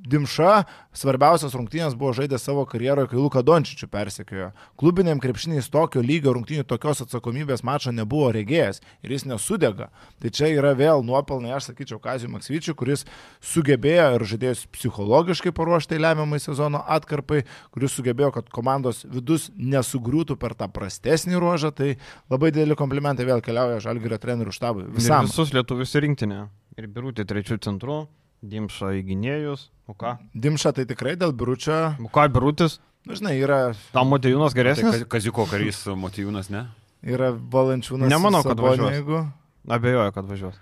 Dimša svarbiausias rungtynės buvo žaidęs savo karjeroje, kai Luka Dončičių persekiojo. Klubiniam krepšiniais tokio lygio rungtynių tokios atsakomybės mačo nebuvo regėjęs ir jis nesudega. Tai čia yra vėl nuopelnai, aš sakyčiau, Kazijų Maksvyčių, kuris sugebėjo ir žaidėjus psichologiškai paruošti lemiamai sezono atkarpai, kuris sugebėjo, kad komandos vidus nesugriūtų per tą prastesnį ruožą. Tai labai dideli komplimentai vėl keliauja Žalgirio trenerių štabui. Ir Visam. visus lietuvius rinktinę. Ir birūti trečių centrų, Dimša į gynėjus. O ką? Dimša tai tikrai dėl biručio, O ką birūtis? na, žinai, yra Tam Motejūnas Tai geresnis? Kaziuko karys Motijūnas, ne? yra valančiūnas. Nemanau, kad važiuos. Jeigu... Abejoju, kad važiuos.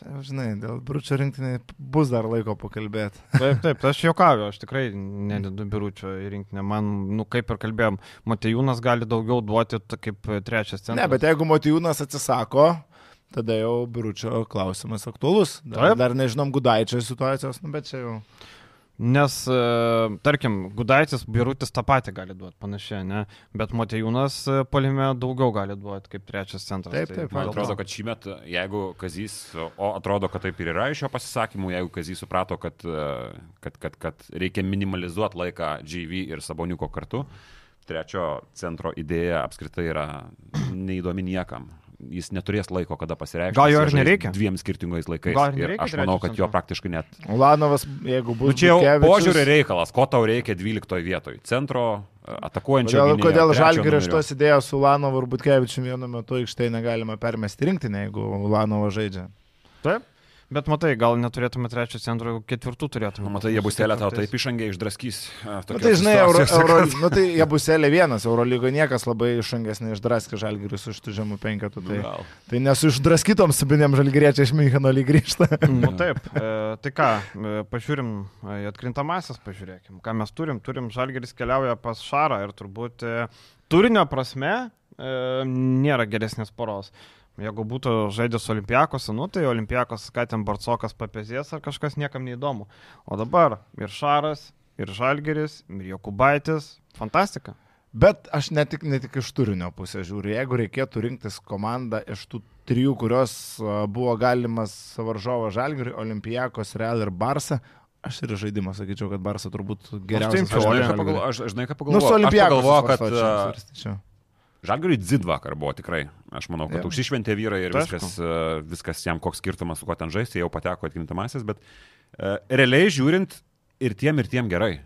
Žinai, dėl Bručio rinktinė bus dar laiko pakalbėti. Taip, taip, aš juokauju, aš tikrai nededu biručio į rinkinį. Man, nu kaip ir kalbėjom, Matejūnas gali daugiau duoti kaip trečias centras. Ne, bet jeigu Motijūnas atsisako, tada jau Biručio klausimas aktuolus. Dar, dar nežinom Gudaičio situacijos, nu, bet čia jau. Nes, e, tarkim, Gudaitis, Birutis tą patį gali duoti, panašiai, ne? Bet Matejūnas e, polime daugiau gali duoti kaip trečias centras. Taip, Tai taip, Man dėl atrodo, kad šį metą, jeigu Kazys, o atrodo, kad taip ir yra iš jo pasisakymų, jeigu Kazys suprato, kad, e, kad, kad, kad reikia minimalizuoti laiką GV ir Saboniuko kartu, trečio centro idėja apskritai yra neįdomi niekam. Jis neturės laiko, kada pasireikšti. Gal jo ir nereikia? Dviem skirtingais laikais. Gal ir ir nereikia aš manau, kad jo praktiškai net. Ulanovas, jeigu bus. Nu, čia jau Butkevičius- požiūrį reikalas, ko tau reikia 12 vietoj. Centro e, atakuojančio. Kodėl, gynėjo, kodėl Žalgiris šitos idėjos su Ulanovu ir Butkevičiumi vienu metu aikštai negalima permesti rinktinę, jeigu Ulanovo žaidžia? Taip. Bet matai, gal neturėtume trečio centro, ketvirtų turėtume. Nu, matai, jie bus telė tau taip išangiai išdraskys. e, Na, tokiose tai žinai, Euro, Euro, kad- nu, tai jie bus elė vienas, Eurolygoje niekas labai išangas neišdraskė Žalgiris už tų žemų penketų. Tai, Gal. tai nesu išdraskytom subinėm Žalgiriečiai iš Mincheno lyg grįžta. Nu, taip, e, tai ką, e, pažiūrim e, į atkrintamasis, pažiūrėkim, ką mes turim. Turim Žalgeris keliauja pas Šarą ir turbūt e, turinio prasme e, nėra geresnės poros. Jeigu būtų žaidęs Olimpiakos, nu tai Olimpiakos, ką ten Barcokas papezės ar kažkas niekam neįdomu. O dabar ir Šaras, ir Žalgeris, ir Jokubaitis. Fantastika. Bet aš ne tik, ne tik iš turinio pusės žiūriu. Jeigu reikėtų rinktis komandą iš tų trijų, kurios buvo galimas varžovo Žalgiriui, Olimpijakos, Real ir Barsa, aš ir žaidimą sakyčiau, kad Barsa turbūt geriausias. Aš aš- aš žinai, ką Nu, su pagalvoju. Aš Olimpijakos. pagalvoju, kad svarstočiau, Žalgiriui dzid vakar buvo tikrai. Aš manau, kad Jo. užsišventė vyrai ir Tai viskas, e, viskas jam koks skirtumas, su kuo ten žaisti, jau pateko atkintamasis, bet e, realiai žiūrint ir tiem ir tiem gerai.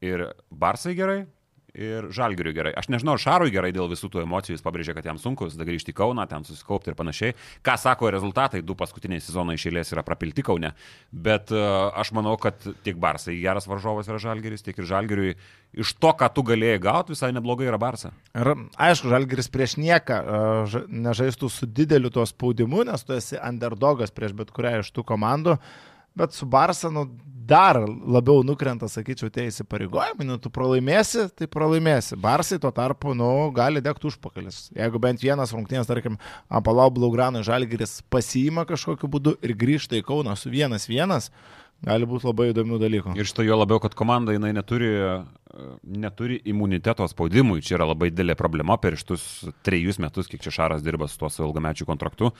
Ir Barsai gerai, ir Žalgiriui gerai. Aš nežinau, ar Šarui gerai dėl visų tų emocijų, jis pabrėžė, kad jam sunku tada grįžti į Kauną, ten susikaupti ir panašiai. Ką sako rezultatai, du paskutiniai sezonai išėlės yra prapilti Kaune. Bet uh, aš manau, kad tiek Barsai geras varžovas yra Žalgiris, tiek ir Žalgiriui iš to, ką tu galėjai gauti, visai neblogai yra Barsa. Ir aišku, Žalgiris prieš nieką ža- nežaistų su dideliu to spaudimu, nes tu esi underdogas prieš bet kurią iš tų komandų. Bet su Barsa nu, dar labiau nukrenta, sakyčiau, tie įsipareigojimai. Nu, tu pralaimėsi, tai pralaimėsi. Barsai tuo tarpu, nu, gali degti užpakalis. Jeigu bent vienas rungtynės, tarkim, Apalau Blaugranui Žalgiris pasiima kažkokiu būdu ir grįžta į Kauną su vienas vienas, gali būti labai įdomių dalykų. Ir šito jo labiau, kad komanda jinai neturi, neturi imuniteto spaudimui. Čia yra labai didelė problema per šitus trejus metus, kiek čia Šaras dirba su tuo savo ilgamečiu kontraktu.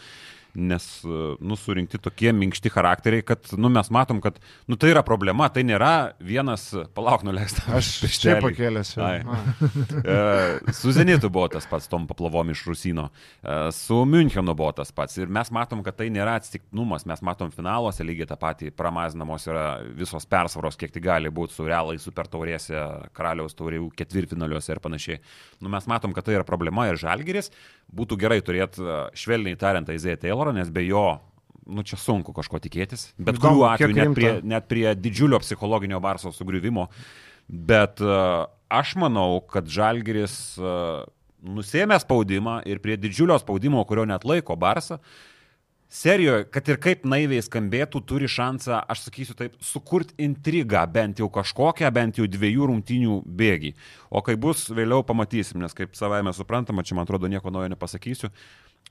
Nes, nu, surinkti tokie minkšti charakteriai, kad, nu, mes matom, kad, nu, tai yra problema, tai nėra vienas, palauk, nuleista. Aš čia pakėlęs. E, Su Zenitu buvo tas pats, tom paplavom iš Rusino. E, Su Münchenu buvo tas pats. Ir mes matom, kad tai nėra atsitiktinumas. Mes matom finaluose lygiai tą patį. Pramazinamos yra visos persvaros, kiek tai gali būti su realai super taurėse, karaliaus taurių ketvirtfinaliuose ir panašiai. Nu, mes matom, kad tai yra problema ir žalgeris. Būtų gerai turėti, e, švelniai tariant, Aizėją Taylorą, nes be jo nu čia sunku kažko tikėtis. Bet kuriuo atveju net prie, net prie didžiulio psichologinio Barso sugriuvimo. Bet uh, aš manau, kad Žalgiris uh, nusėmė spaudimą ir prie didžiulio spaudimo, kurio net laiko Barsą, serijoje, kad ir kaip naiviai skambėtų, turi šansą, aš sakysiu taip, sukurti intrigą, bent jau kažkokią, bent jau dviejų rungtinių bėgį. O kai bus, vėliau pamatysim, nes kaip savaime suprantama, čia man atrodo nieko naujo nepasakysiu,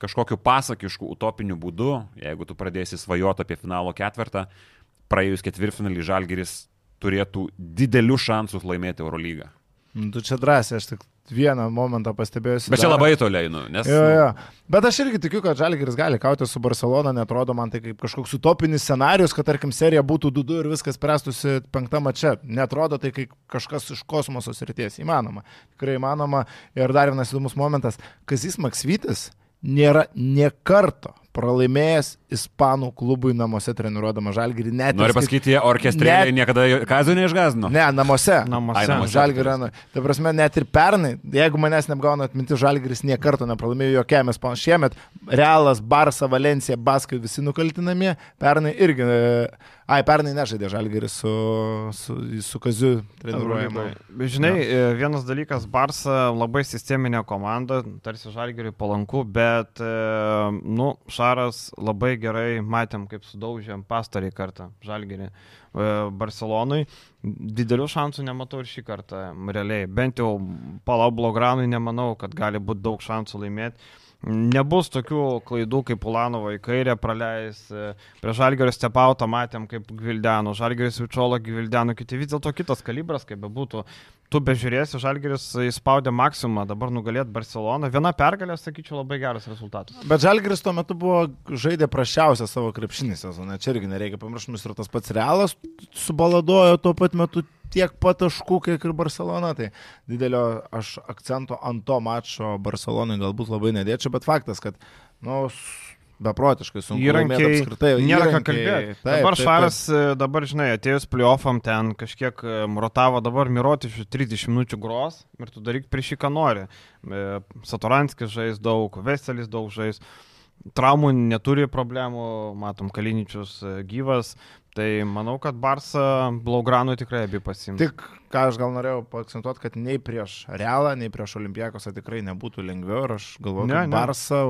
kažkokiu pasakišku, utopiniu būdu, jeigu tu pradėsi svajoti apie finalo ketvirtą, praėjus ketvirtfinalį Žalgiris turėtų didelius šansus laimėti Eurolygą. Nu, tu čia drąsiai, aš tik vieną momentą pastebėjusi. Bet čia dar. labai toliai, nu, nes... Jo, jo. Bet aš irgi tikiu, kad Žalgiris gali kauti su Barcelona, netrodo man tai kaip kažkoks utopinis scenarius, kad tarkim serija būtų 2-2 ir viskas spręstųsi penktame čia. Netrodo tai kaip kažkas iš kosmoso srities. Įmanoma. Tikrai įmanoma. Ir dar vienas įdomus momentas. Kazis Maksvytis nėra nie karto pralaimėjęs Ispanų klubui namuose treniruodama Žalgirį. Net Noriu pasakyti, jie orkestrėlį Net- niekada kazų neišgazino. Ne, namuose. Namuose. Ai, namuose. Žalgirio arenoje. Ta prasme, net ir pernai, jeigu manęs neapgauna atminti, Žalgiris nie karto nepralaimėjo jokiam Ispanų. Šiemet Realas, Barsa, Valencija, Baskai visi nukaltinami. Pernai irgi, e, ai, pernai nežaidė Žalgiris su, su, su Kaziu treniruojamu. Bet Žinai, ja. vienas dalykas, Barsa labai sisteminė komanda, tarsi Žalgiriui palanku, bet, e, nu, Šaras labai gerai matėm, kaip sudaužėm pastarį kartą Žalgirį. e, Barcelonui didelių šansų nematau ir šį kartą, realiai. Bent jau Palau Blogranui nemanau, kad gali būti daug šansų laimėti. Nebus tokių klaidų, kaip Ulanovo į kairę praleis. e, Prie Žalgerio stepautą matėm, kaip Gvildeno. Žalgeris Vičiolo Gvildeno, kiti vis dėlto kitas kalibras, kaip bebūtų. Tu bežiūrėsi, Žalgeris įspaudė maksimumą, dabar nugalėt Barceloną. Viena pergalė, sakyčiau, labai geras rezultatas. Bet Žalgiris tuo metu buvo žaidė prašiausią savo krepšinį sezoną. Čia irgi nereikia pamiršti, ir tas pats Realas subaladojo tuo pat metu tiek pat taškų, kiek ir Barcelona. Tai didelio aš akcento ant to mačo Barcelonai galbūt labai nedėčiau, bet faktas, kad, nu, s- beprotiškai sunku Įrankiai, apskritai. nėra ką kalbėti. Taip, Dabar taip, Šaras, e, dabar, žinai, atėjus pliofam ten kažkiek e, rotavo, dabar Mirotišių 30 minučių gros ir tu daryk prieš jį, ką nori. E, Satoranskis žais daug, Veselis daug žais. Traumų neturi problemų, matom, Kaliničius gyvas. Tai manau, kad Barsa Blaugranui tikrai abi pasimtų. Tik ką aš gal norėjau paakcentuoti, kad nei prieš Realą, nei prieš Olimpijakosą tikrai nebūtų lengviau ir aš galvoju, Ne, kad ne. Barsa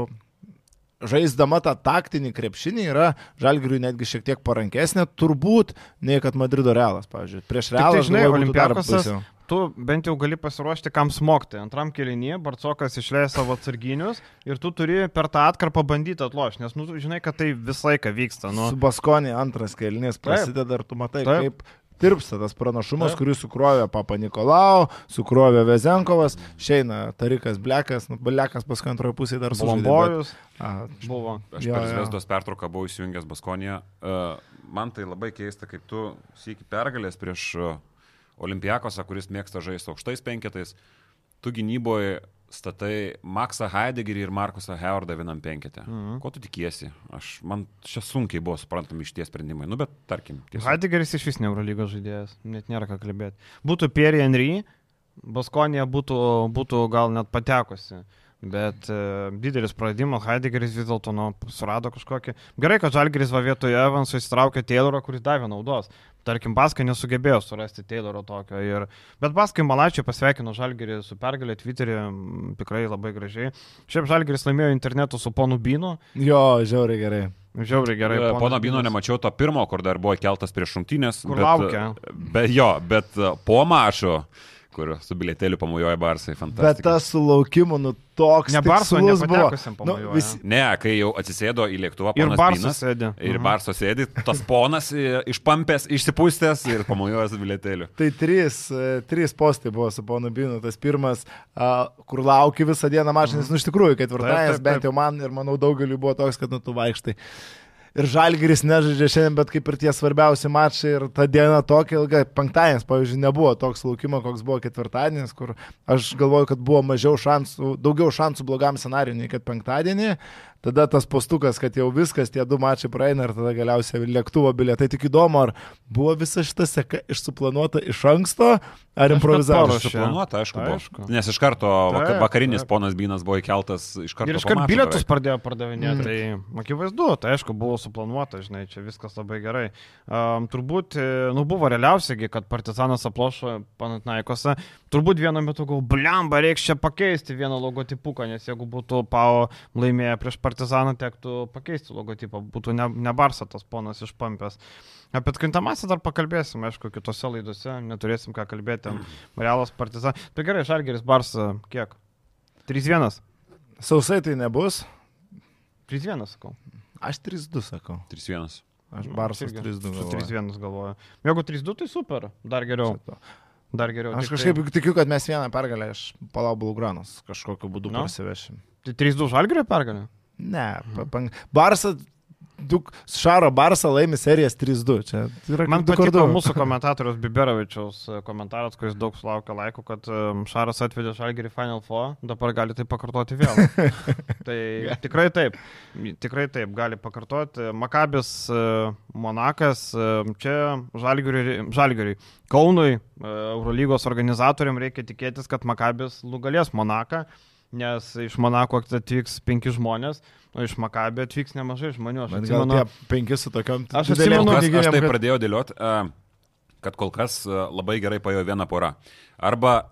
žaisdama tą taktinį krepšinį yra Žalgiriui netgi šiek tiek parankesnė turbūt, nei kad Madrido Realas, pavyzdžiui. Prieš tai, Realą, aš žinai, galvoju, Tu bent jau gali pasiruošti, kam smogti. Antram kelinyje Barcokas išleis savo atsarginius ir tu turi per tą atkarpą bandyti atlošti, nes, nu, žinai, kad tai visą laiką vyksta. Nu, Su Baskonė antras kelnys prasideda ir tu matai, Taip. kaip tirpsta tas pranašumas, Taip. kurį sukrovė Papa Nikolau, sukrovė Vezenkovas, šeina Tarikas Blekas, nu, Blekas paskui antroje pusėje dar sužaidė. buvo. Aš Jo, per. Zvezdos pertrauką buvau įsijungęs Baskoniją. Uh, man tai labai keista, kaip tu sėki pergalės prieš uh, Olimpiakosą, kuris mėgsta žaisti aukštais penketais. Tu gynyboje statai Maksą Heideggerį ir Markusą Hewardą vienam penketę. Mhm. Ko tu tikiesi? Aš, man čia sunkiai buvo suprantami iš tie sprendimai. Nu, bet tarkim. tiesiog- Heideggeris iš vis ne Eurolygos žaidėjas, net nėra ką kalbėti. Būtų Pierre Henry, Baskonija būtų, būtų gal net patekusi. Bet e, didelis praradimas, Heideggeris vis dėlto nu, surado kažkokį. Gerai, kad Žalgeris va vietoje Evanso įsitraukė Taylorą, kuris davė naudos. Tarkim, Baskai nesugebėjo surasti Tayloro tokio. Ir... Bet Baskai Malačiai pasveikino Žalgerį su pergalė Twitter'e, tikrai labai gražiai. Šiaip Žalgeris laimėjo internetu su ponu Binu. Jo, žiauriai gerai. Žiauriai gerai. Ponas Pono Bino nemačiau to pirmo, kur dar buvo keltas prieš šimtinės. Kur bet, laukia. Bet jo, bet e, po mašo, kur su bilietėliu pamojoja Barsai, Bet fantastika. tas sulaukimo, nu toks. Ne Barso, buvo. nepatekusiam Nu, visi, Ne, kai jau atsisėdo į lėktuvą Ir Binas, sėdi. Ir Mhm. Barso sėdi, tas ponas e, išpampęs, išsipūstęs ir pamojoja su bilietėliu. Tai trys, e, trys postai buvo su ponu Binu. Tas pirmas, kur lauki visą dieną mašinas, nu iš tikrųjų, taip, bent jau man ir manau daugeliu buvo toks, kad nu tu vaikštai. Ir Žalgiris nežaidžia šiandien, bet kaip ir tie svarbiausi mačai ir ta diena tokia ilga. Penktadienis, pavyzdžiui, nebuvo toks laukimo, koks buvo ketvirtadienis, kur aš galvoju, kad buvo mažiau šansų, daugiau šansų blogam scenariui nei kad penktadienį. Tada tas postukas, kad jau viskas, tie du mačai praeina ir tada galiausiai lėktuvo bilietai. Tik įdomu, ar buvo visa šita seka išsuplanuota iš anksto, ar improvizavo. paruošė. Suplanuota, aišku, Aišku. buvo. Nes iš karto Taip, vakarinis taip. ponas Binas buvo įkeltas iš karto. Ir po iškart mačo bilietus beveik. pradėjo pardavinėti. Mm. Mm. Tai akivaizdu, tai aišku, buvo suplanuota, žinai, čia viskas labai gerai. Um, turbūt, e, nu, buvo realiausiagi, kad Partizanas aplošo Panatnaikose. Turbūt vienu metu gal, blemba, reikia čia pakeisti vieną logotipuką, nes jeigu būtų Pau laimėję prieš Partizaną, tektų pakeisti logotipą, būtų ne, ne Barsa tas ponas išpampęs. Apie atkrintamąsią dar pakalbėsim, aišku, kitose laidose, neturėsim ką kalbėti. ten Realas Partizanas. Tai gerai, Žalgeris Barsa, kiek? 3-1. Sausai tai nebus. 3-1, sakau. Aš 3-2 sakau. 3-1. Aš Nu, Barsas aš irgi 3-2 su galvoju. 3-1 galvoju. Jeigu 3-2, tai super. Dar geriau. Šito. Dar geriau. Aš kažkaip tikiu, kad mes vieną pergalę iš Palau Bulgranos kažkokiu būdu Nu. parsivešim. Tai 3-2 žalgerio pergalė? Ne, pa- pan- Barsas du, Šaro Barsą laimi serijas 3-2. Čia yra Man patiko mūsų komentatorius Biberovičiaus e, komentaras, kuris daug sulaukė laikų, kad um, Šaras atvedė Žalgirį Final Four, dabar gali tai pakartoti vėl. tai tikrai taip, tikrai taip, gali pakartoti. Makabis, e, Monakas, e, čia Žalgiriui, Žalgiriui. Kaunui, e, Eurolygos organizatoriam reikia tikėtis, kad Makabis nugalės Monaką, nes iš Monako atvyks penki žmonės, o iš Makabio atvyks nemažai žmonių. Aš Bet atsimenu, penki su tokiam Aš atsimenu- kas aš tai kad- pradėjau dėlioti, kad kol kas e, labai gerai pajo viena pora. Arba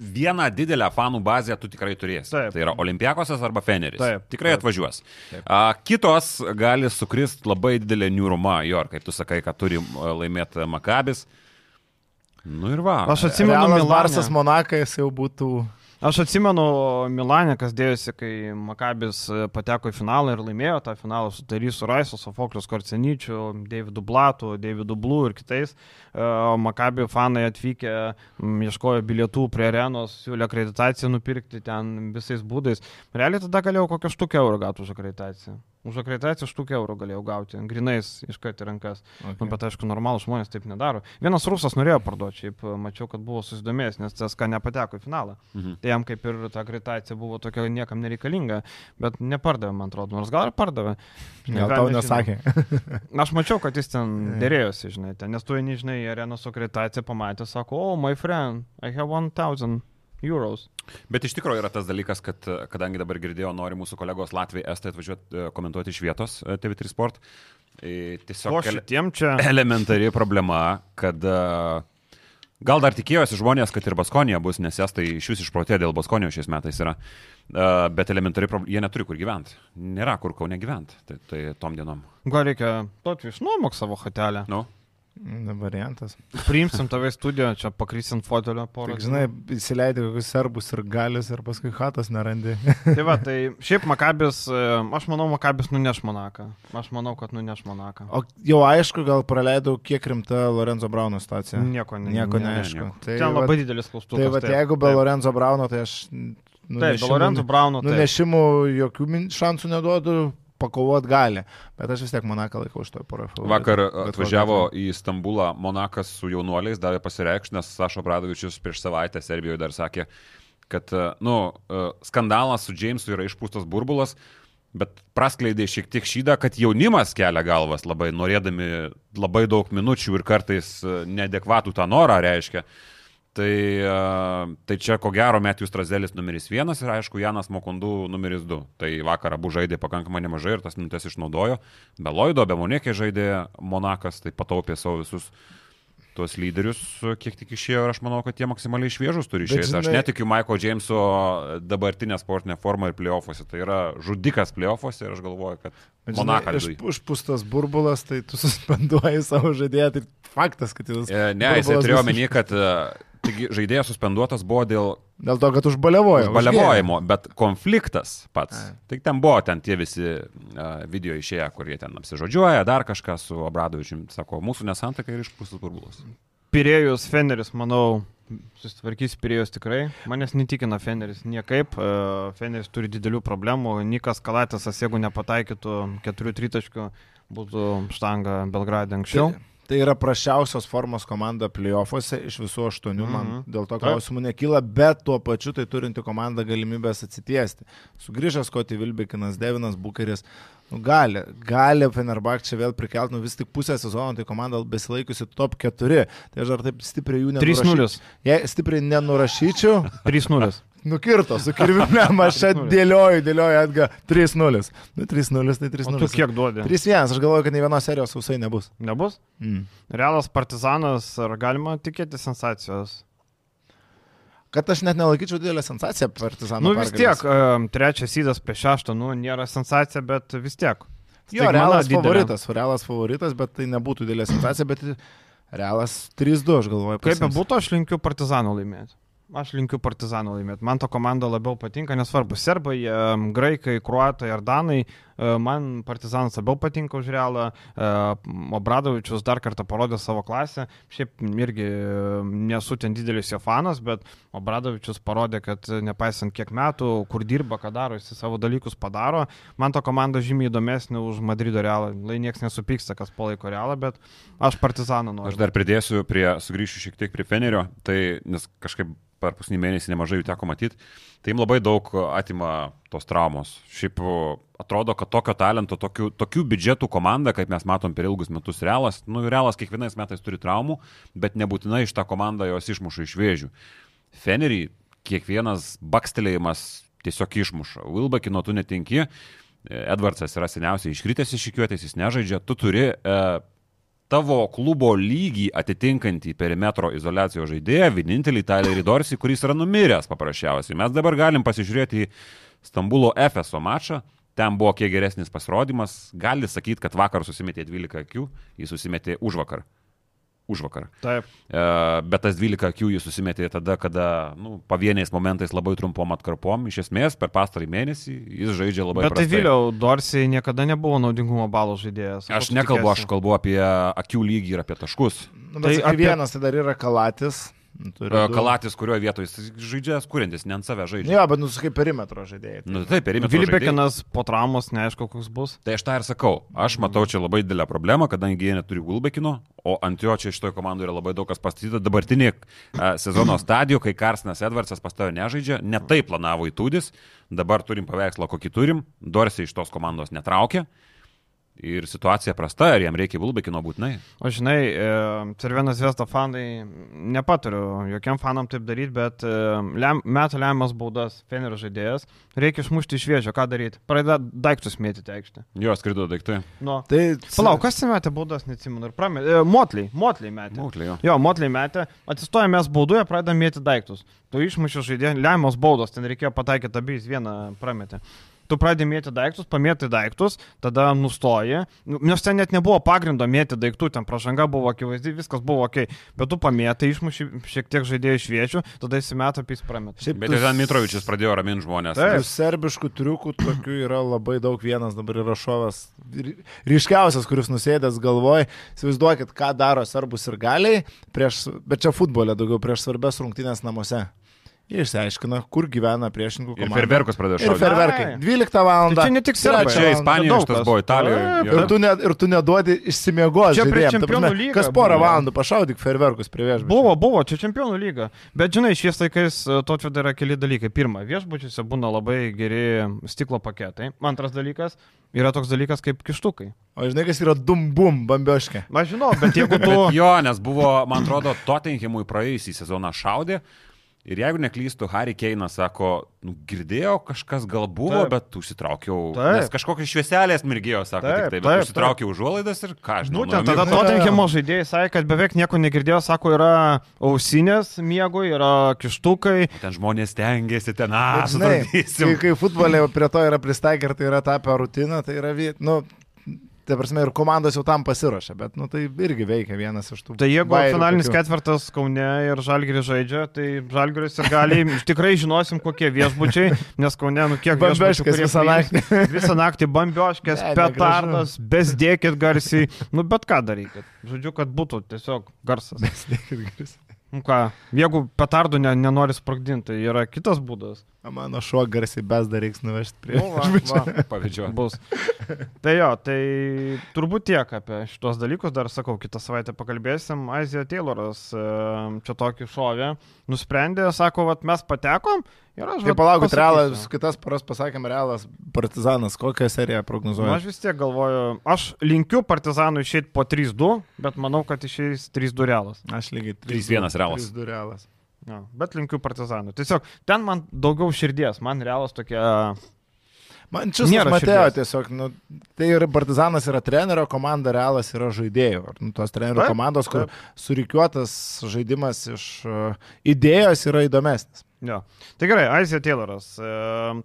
vieną didelę fanų bazę tu tikrai turėsi. Taip. Tai yra Olimpiakosas arba Feneris. Taip, Tikrai taip. atvažiuos. A, kitos gali sukrist labai didelė niuruma, jo, kaip tu sakai, kad turi laimėti Makabis. Nu ir va. Aš atsimenu. Barsas Monakas jau būtų. Aš atsimenu Milanė, kas dėjosi, kai Makabis e, pateko į finalą ir laimėjo tą finalą su Tarysu Raisu, Sofoklius Korcenyčiu, Davidu Blatu, Davidu Blu ir kitais. E, Makabi fanai atvykę, ieškojo bilietų prie arenos, siūlė akreditaciją nupirkti ten visais būdais. Realiai tada galėjau kokią štukę eurų gauti už akreditaciją. Už akreditaciją štukę eurų galėjau gauti, grinais iškart į rankas. Okay. Nu, bet aišku, normalus žmonės taip nedaro. Vienas rusas norėjo parduoti, šiaip e, mačiau, kad buvo susidomėjęs, nes CSK nepateko į finalą. Mhm. Tai jam kaip ir ta akreditacija buvo tokia niekam nereikalinga, bet nepardavė, man atrodo, nors gal ir pardavė. Žinai, Gal tau nesakė. Aš mačiau, kad jis ten dėrėjosi, žinai, ten, nes tu eini, žinai, su akreditacija, pamatė, sako, oh, my friend, I have 1000 euros. Bet iš tikrųjų yra tas dalykas, kad kadangi dabar girdėjau, nori mūsų kolegos Latvijai Estai atvažiuoti e, komentuoti iš vietos e, TV3 Sport. e, Tiesiog šitiem čia... elementari problema, kad gal dar tikėjosi žmonės, kad ir Baskonija bus, nes estai iš vis išprotė dėl Baskonijos šiais metais yra. Bet elementari problema, jie neturi kur gyventi. Nėra kur kaune gyventi. Tai, tai tom dienom. Gal reikia, tu išnuomok savo hotelę. Nu, Ne variantas. Priimsim tave į studiją, čia pakrysim fotelio porą. Tik, žinai, įsileidai kokius serbus ir galius ir paskui hatos nerandi. Tai va, tai šiaip Makabis, e, aš manau, Makabis nuneš Monaką. Aš manau, kad nuneš Monaką. O jau aišku, gal praleidau, kiek rimta Lorenzo Brauno situacija. Nieko, ne, Nieko ne, neaišku. nieko. Tai, Ten labai didelis klaustukas. tai va, taip, jeigu be taip. Lorenzo Brauno, tai aš... Taip, be Lorenzo Brauno. taip. Nunešimų jokių šansų neduodu, pakovot gali. Bet aš vis tiek Monaką laikau iš to filmų. vakar atvažiavo į Stambulą Monakas su jaunuoliais, davė pasireikšti, nes Sašo Bradovičius prieš savaitę Serbijoje dar sakė, kad, e, nu, e, skandalas su Jamesu yra išpūstas burbulas, bet praskleidė šiek tiek šydą, kad jaunimas kelia galvas labai, norėdami labai daug minučių ir kartais e, neadekvatų tą norą reiškia. Tai, e, tai čia ko gero Metijus Trazelis numeris vienas ir aišku Janas Mokundų numeris du. Tai vakar abu žaidė pakankamai nemažai ir tas minutės išnaudojo. Be Loido, be Monekė žaidė Monakas, tai pataupė savo visus tuos lyderius, kiek tik išėjo ir aš manau, kad jie maksimaliai šviežus turi išėti. Aš žinai- netikiu Maiko Jameso dabartinę sportinę formą ir playoffuose. Tai yra žudikas playoffuose ir aš galvoju, kad Monakas. Užpūstas burbulas, tai tu suspenduoji savo žaidėją, tai faktas, kad jis... E, Ne, jisai turėjo omeny, kad e, taigi, žaidėjas suspenduotas buvo dėl Dėl to, kad užbalevojo. Balevojimo, bet konfliktas pats. Ai. Tai ten buvo ten tie visi uh, video išėję, kurie ten apsižodžiuoja, dar kažką su Obradovičium, sako, mūsų nesantaka ir išpūstas burbulas. Pirėjus Feneris, manau, susitvarkys Pirėjus tikrai. Manęs netikina Feneris niekaip. Feneris turi didelių problemų. Nikas Kalatisas, jeigu nepataikytų keturių tritaškių, būtų štanga Belgrade anksčiau. Tai, tai yra prašiausios formos komanda playoffuose iš visų aštuonių, mm -hmm. man Mhm. dėl to klausimų nekyla, bet tuo pačiu tai turinti komanda galimybės atsitiesti. Sugrįžęs Koti Vilbekinas, Devinas Bukeris, nu, gali, gali Fenerbahče vėl prikelti, nu vis tik pusę sezono, tai komanda besilaikiusi top 4, tai aš dar taip stipriai jų 3-0. Jei stipriai nenurašyčiau, 3-0. Nukirto su kirvimėm, aš 3:0. dėlioju, dėlioju atga 3-0. Nu 3-0, tai O tu 3-0. kiek duodi? 3-1, aš galvoju, kad nei vienos serijos sausai nebus. Nebus? Mm. Realas partizanas, ar galima tikėti sensacijos? Kad aš net nelaikyčiau didelę sensaciją partizanų. Nu vis tiek, um, trečias įdas prie šeštą, nu nėra sensacija, bet vis tiek. Jo, realas didelė. favoritas, realas favoritas, bet tai nebūtų didelė sensacija, bet realas 3-2, aš galvoju. Kaip pasiims. bebūtų, aš linkiu partizanų laimėti. Aš linkiu partizanų laimėti. Man to komanda labiau patinka, nesvarbu, serbai, graikai, kruatai ar danai. E, man partizanas labiau patinka už realą. E, Obradovičius dar kartą parodė savo klasę. Šiaip irgi e, nesu ten didelis jo fanas, bet Obradovičius parodė, kad nepaisant kiek metų, kur dirba, ką daro, jis savo dalykus padaro. Man to komanda žymiai įdomesnė už Madrido realą. Lai niekas nesupyksta, kas palaiko realą, bet aš partizaną noriu. Aš dar pridėsiu prie, sugrįšiu šiek tiek prie Fenerio, tai nes kažkaip per paskutinį mėnesį nemažai jų teko matyti, tai jiems labai daug atima tos traumos. Šiaip atrodo, kad tokio talento, tokių, tokių biudžetų komanda, kaip mes matom per ilgus metus realas, nu, realas kiekvienais metais turi traumų, bet nebūtinai iš tą komandą jos išmuša iš vėžių. Fenerį kiekvienas bakstelėjimas tiesiog išmuša. Wilbekino tu netinki, Edvardsas yra seniausiai iškritęs iš ikiuotės, jis nežaidžia, tu turi e, tavo klubo lygį atitinkantį perimetro izolacijos žaidėją, vienintelį Tylerį Dorsį, kuris yra numiręs paprasčiausiai. Mes dabar galim pasižiūrėti į Stambulo FSO mačą, ten buvo kiek geresnis pasirodymas, gali sakyti, kad vakar susimetė 12 akių, jis susimetė už vakar. Už vakar. Taip. E, bet tas 12 akių jis susimetė tada, kada nu, pavieniais momentais labai trumpom atkarpom. Iš esmės, per pastarį mėnesį jis žaidžia labai Bet tai prastai. vėliau, Dorsiai niekada nebuvo naudingumo balų žaidėjas. Aš nekalbu, aš tikiesi? kalbu apie akių lygį ir apie taškus. Nu, Tai bet tai apie- vienas tai dar yra kalatis. Nu. Kalatis, kurioje vietoje jis žaidžia, kuriantis, ne ant save žaidžia. Jo, bet nusakai perimetro žaidėjai. Tai- Nu, taip, perimetro. Vilbekinas po traumos neaišku, koks bus. Tai aš tą ir sakau. Aš matau čia labai didelę problemą, kadangi jie neturi Gulbekino, o ant jo čia šitoje komandoje yra labai daug kas pastatyta. Dabartinė sezono stadija, kai Karsinas Edvardsas pastojo nežaidžia, netai planavo įtūdis, dabar turim paveikslą, kokį turim, Dorsiai iš tos komandos netraukia. Ir situacija prasta, ar jam reikia Gulbekino būtinai. O žinai, e, Cervenas Vesta fanai, nepatariu jokiam fanam taip daryti, bet e, lem, metų lemiamas baudas Fenerio žaidėjas, reikia išmušti iš vėžio, ką daryti? Pradeda daiktus mėtyti aikštę. Jo skrido daiktai. Nu. Tai Palauk, kas ten metė baudas, neatsimenu, ir prametė. E, Motliai, Motliai metė. Mūklė jo. Jo, Motliai metė, atsistojame mes baudoje, pradedame mėtyti daiktus. Tu išmušiu žaidėją, lemiamos baudos, ten reikėjo pataikyti abi, jis vieną prametė. Tu pradedi mėti daiktus, pamėti daiktus, tada nustoji, Nu, nes ten net nebuvo pagrindo mėti daiktų, ten pražanga buvo akivaizdi, viskas buvo ok, bet tu pamėtai, išmuši šiek tiek žaidėjų iš viečių, tada įsimeta apie įsprametą. šiaip Bet ir ten Mitrovičius pradėjo raminti žmonės. Taip. Tų serbiškų triukų tokių yra labai daug. Vienas dabar yra šovas ry- ryškiausias, kuris nusėdęs galvoj. Įsivaizduokit, ką daro serbus ir galiai, prieš, bet čia futbolė daugiau prieš svarbės rungtynės namuose. Jie išsiaiškina, kur gyvena priešininkų Ir komanda. ferverkus pradėjo Ir šaudyti. ferverkai. Ai. 12 val. Tai čia ne tik serbai. Čia Ispanijoje šitas buvo, Italijoje. Ir tu, ne, ir tu neduodi išsimiegoti. Čia prieš Čempionų lygą Kas porą valandų pašaudyk ferverkus prie viešbučio. Buvo, buvo, čia čempionų lyga. Bet žinai, šiais laikais to atveda yra keli dalykai. Pirma, viešbučiuose būna labai geri stiklo paketai. Antras dalykas yra toks dalykas kaip kištukai. O žinai, kas yra dum-bum, bambioškė. Aš žinau, bet jeigu tu... Bet jo, nes buvo, man atrodo, Tottenhamui praėjusį sezoną šaudė. Ir jeigu neklystu, Harry Keinas sako, nu, girdėjau, kažkas gal buvo, Taip. bet užsitraukiau. Taip. Nes kažkokios švieselės mirgėjo, sako, Taip, taip, taip, bet taip, užsitraukiau užuolaidas ir ką aš žinau. Būtent nuėjau tada miegoti. Tottenhamo žaidėjai sakė, kad beveik nieko negirdėjo, sako, yra ausinės miegui, yra kištukai. Ten žmonės tengiasi, ten, a, Bet žinai, kai, kai futbolė prie to yra pristaikę ir tai yra tapę rutina, tai yra, nu, tai prasme, ir komandos jau tam pasiruošia, bet, nu, tai irgi veikia vienas iš tų. Tai jeigu finalinis tokių. ketvirtas Kaune ir Žalgiris žaidžia, tai Žalgiris ir gali, tikrai žinosim, kokie viešbučiai, nes Kaune, nu kiek Bambioškės visą naktį. Visą naktį bambioškės, Ne, petardas, bezdėkit garsiai, nu bet ką darykit. Žodžiu, kad būtų tiesiog garsas. Nu ką, jeigu petardų ne, nenori sprogdinti, tai yra kitas būdas. Mano šuo garsiai besda reiks nuvežti prie. Nu, va, va. Pavyzdžiui. Bus. Tai jo, tai turbūt tiek apie šitos dalykus, dar sakau, kitą savaitę pakalbėsim. Azija Tayloras e, čia tokį šovė, nusprendė, sako, vat mes patekom ir aš... Tai palaukit, realas, kitas paras pasakėm, realas partizanas, kokią seriją Nu, prognozuoja? aš vis tiek galvoju, aš linkiu partizanų išėti po 3-2, bet manau, kad išeis 3-2 realas. Aš lygiai 3-1 realas. 3-2 realas. Ja, bet linkiu partizanų. Tiesiog ten man daugiau širdies, man realas tokia... Man čia Nėra matėjo tiesiog, nu, tai ir partizanas yra trenerio komanda, realas yra žaidėjų. Ir, Nu, tos trenerio Taip, komandos, kur taip. surikiuotas žaidimas iš uh, idėjos yra įdomesnis. Jo. Tai gerai, Aizija Tayloras e,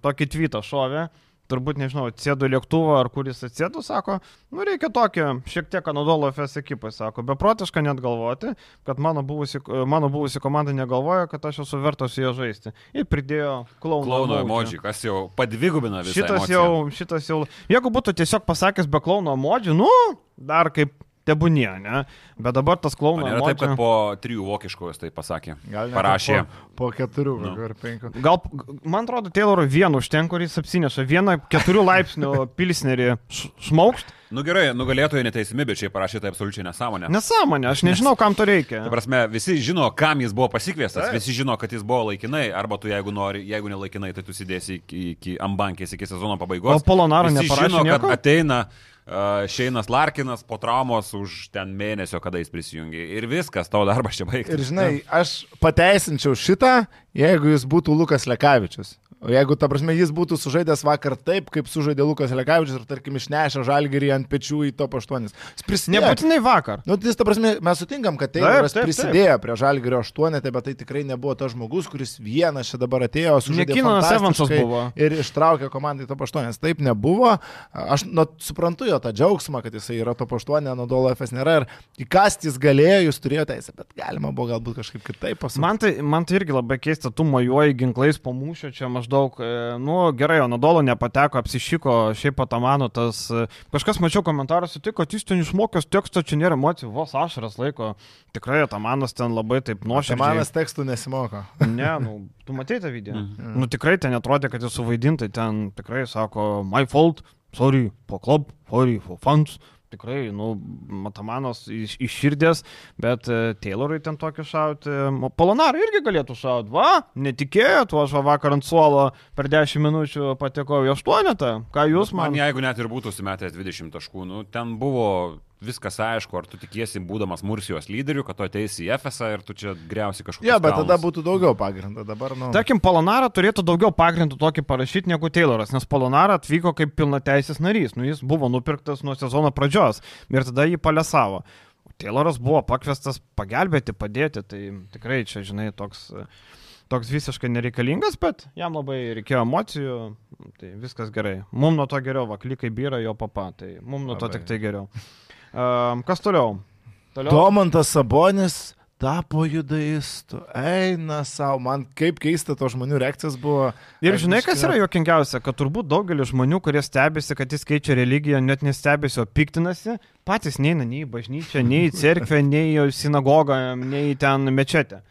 tokį tweetą šovė. turbūt nežinau, atsėdo lėktuvą ar kuris atsėdo, sako, nu reikia tokio, šiek tiek Anadolo FS ekipai, sako, beprotiška net galvoti, kad mano buvusi, mano buvusi komanda negalvoja, kad aš esu vertas su jie žaisti. Ir pridėjo klauno. Klauno emoji, kas jau padvigubina visą. Šitas emociją. jau, šitas jau, jeigu būtų tiesiog pasakęs be klauno emoji, nu, dar kaip tebūnie, ne? Bet dabar tas O klauno nėra taip, kad po trijų vokiškų jis tai pasakė. Gal net Parašė. Po, po keturių Nu. ar penkių. Gal, man atrodo, Tayloro vienu užtenka, kuris apsineša vieną keturių laipsnių pilsnerį šmaukšt. Nu gerai, nugalėtojai neteisimi, bet čia parašė tai absoliučiai nesąmonė. Nesąmonė, aš nežinau, kam to reikia. Ta prasme, visi žino, kam jis buvo pasikviestas, Taip. visi žino, kad jis buvo laikinai, arba tu jeigu nori, jeigu ne laikinai, tai tu sėdėsi iki, iki ambankės, iki sezono pabaigos. O Polonaro Visi neparašė žino, kad nieko? ateina uh, Šeinas Larkinas po traumos už ten mėnesio, kada jis prisijungė. Ir viskas, tavo darbas čia baigtas. Ir žinai, aš pateisinčiau šitą, jeigu jis būtų Lukas Lekavičius. O jeigu, ta prasme, jis būtų sužaidęs vakar taip, kaip sužaidė Lukas Lekavičius ir, tarkim, išnešė žalgerį ant pečių į top 8. Jis prisidėjo. Nebūtinai vakar. Nu, tai, ta prasme, mes sutinkam, kad Tayloras taip, taip. prisidėjo prie Žalgirio 8, bet tai tikrai nebuvo tas žmogus, kuris vienas čia dabar atėjo, sužaidė Ne Kinanas fantastiškai Evansas buvo. Ir ištraukė komandai top 8. Taip nebuvo. Aš nu, suprantu jo tą džiaugsmą, kad jisai yra top 8, Anadolo FS nėra. Ir įkasti jis galėjo, jūs turėjote teisę, bet galima buvo galbūt kažkaip kitaip pasakyti. Man tai, man tai irgi labai keista, tu mojuoji ginklais po mūšio, čia maždaug, e, nu gerai, o Nadolo nepateko, apsišyko, šiaip patamano tas, e, kažkas mačiau komentaruose, tai kad jis ten išmokęs teksto, čia nėra emocijų, vos ašaras laiko, tikrai Tamanas ten labai taip nuoširdžiai. Manas tekstų nesimoko. Ne, nu, tu matei tą video. Mhm. Nu tikrai ten atrodė, kad jis suvaidintai, ten tikrai sako, my fault, sorry for club, sorry for fans. Tikrai, nu, Matamanas iš, iš širdies, bet e, Taylorui ten tokį šauti. O Polonarui irgi galėtų šauti. Va, netikėjot, o aš va vakar ant suolo per 10 minučių patekau į 8. Ką jūs Man, man? jeigu net ir būtų sumetęs 20 taškų, nu, ten buvo viskas aišku, ar tu tikiesi, būdamas Mursijos lyderiu, kad tu ateisi į FSA ir tu čia greusi kažkokį. Jo, bet tada būtų daugiau pagrindo. Dabar, nu. Tarkim, Polonara turėtų daugiau pagrindų tokį parašyti negu Tayloras, nes Polonara atvyko kaip pilnateisės narys. Nu, jis buvo nupirktas nuo sezono pradžios ir tada jį palesavo. Tayloras buvo pakviestas pagelbėti, padėti, tai tikrai čia, žinai, toks, toks visiškai nereikalingas, bet jam labai reikėjo emocijų, tai viskas gerai. Mums nuo to geriau, vaklikai vyra jo papa, tai mums nuo to tik tai geriau. Um, kas toliau? Toliau. Domantas Sabonis tapo judaistu. Eina savo, man kaip keista to žmonių reakcijas buvo. Ir žinai, kas yra juokingiausia, kad turbūt daugelis žmonių, kurie stebisi, kad jis keičia religiją, net nestebisi, o piktinasi, patys neina nei į bažnyčią, nei į cerkvę, nei į sinagogą, nei į ten mečetę.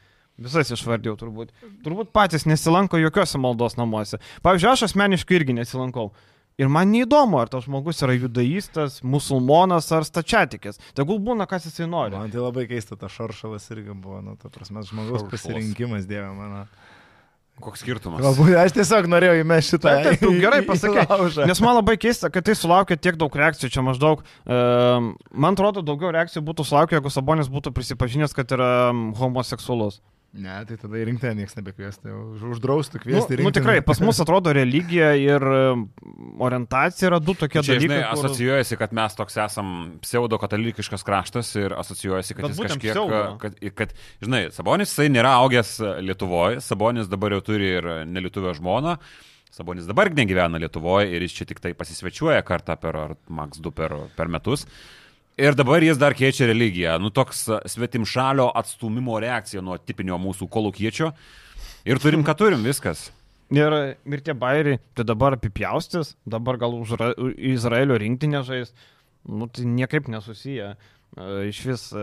Visas išvardėjau turbūt. Turbūt patys nesilanko jokiuose maldos namuose. Pavyzdžiui, aš asmeniškai irgi nesilankau. Ir man neįdomu, ar tas žmogus yra judaistas, musulmonas ar stačiatikis. Tegul būna, kas jisai nori. Man tai labai keista, tas šaršalas irgi buvo, nu, ta prasme, žmogaus Šaršalas. pasirinkimas, dieve mano. Koks skirtumas? Galbūt aš tiesiog norėjau įmesti šitą. Taip, taip, tu gerai laužą. Nes man labai keista, kad tai sulaukė tiek daug reakcijų, čia maždaug, e, man atrodo, daugiau reakcijų būtų sulaukę, jeigu Sabonis būtų prisipažinęs, kad yra mm, homoseksualus. Ne, tai tada į rinktinę niekas nebekviesti, jau uždraustų Nu, kviesti nu tikrai, pas mus atrodo religija ir e, orientacija yra du tokie Čia, dalykai. žinai, kur- asocijuojasi, kad mes toks esam pseudo katalikiškas kraštas ir asocijuojasi, kad Bet jis kažkiek, pseudo. kad, kad, žinai, Sabonis jisai nėra augęs Lietuvoje, Sabonis dabar jau turi ir nelietuvę žmoną. Sabonis dabar negyvena Lietuvoje ir jis čia tik tai pasisvečiuoja kartą per, ar maks du per, per metus. Ir dabar jis dar keičia religiją. Nu, toks svetimšalio atstumimo reakcija nuo tipinio mūsų kolūkiečio. Ir turim, ką turim, viskas. Ir, ir tie bairiai, tai dabar apipjaustis, dabar gal už Izraelio rinktinę žais, nu tai niekaip nesusiję. E, Iš vis e,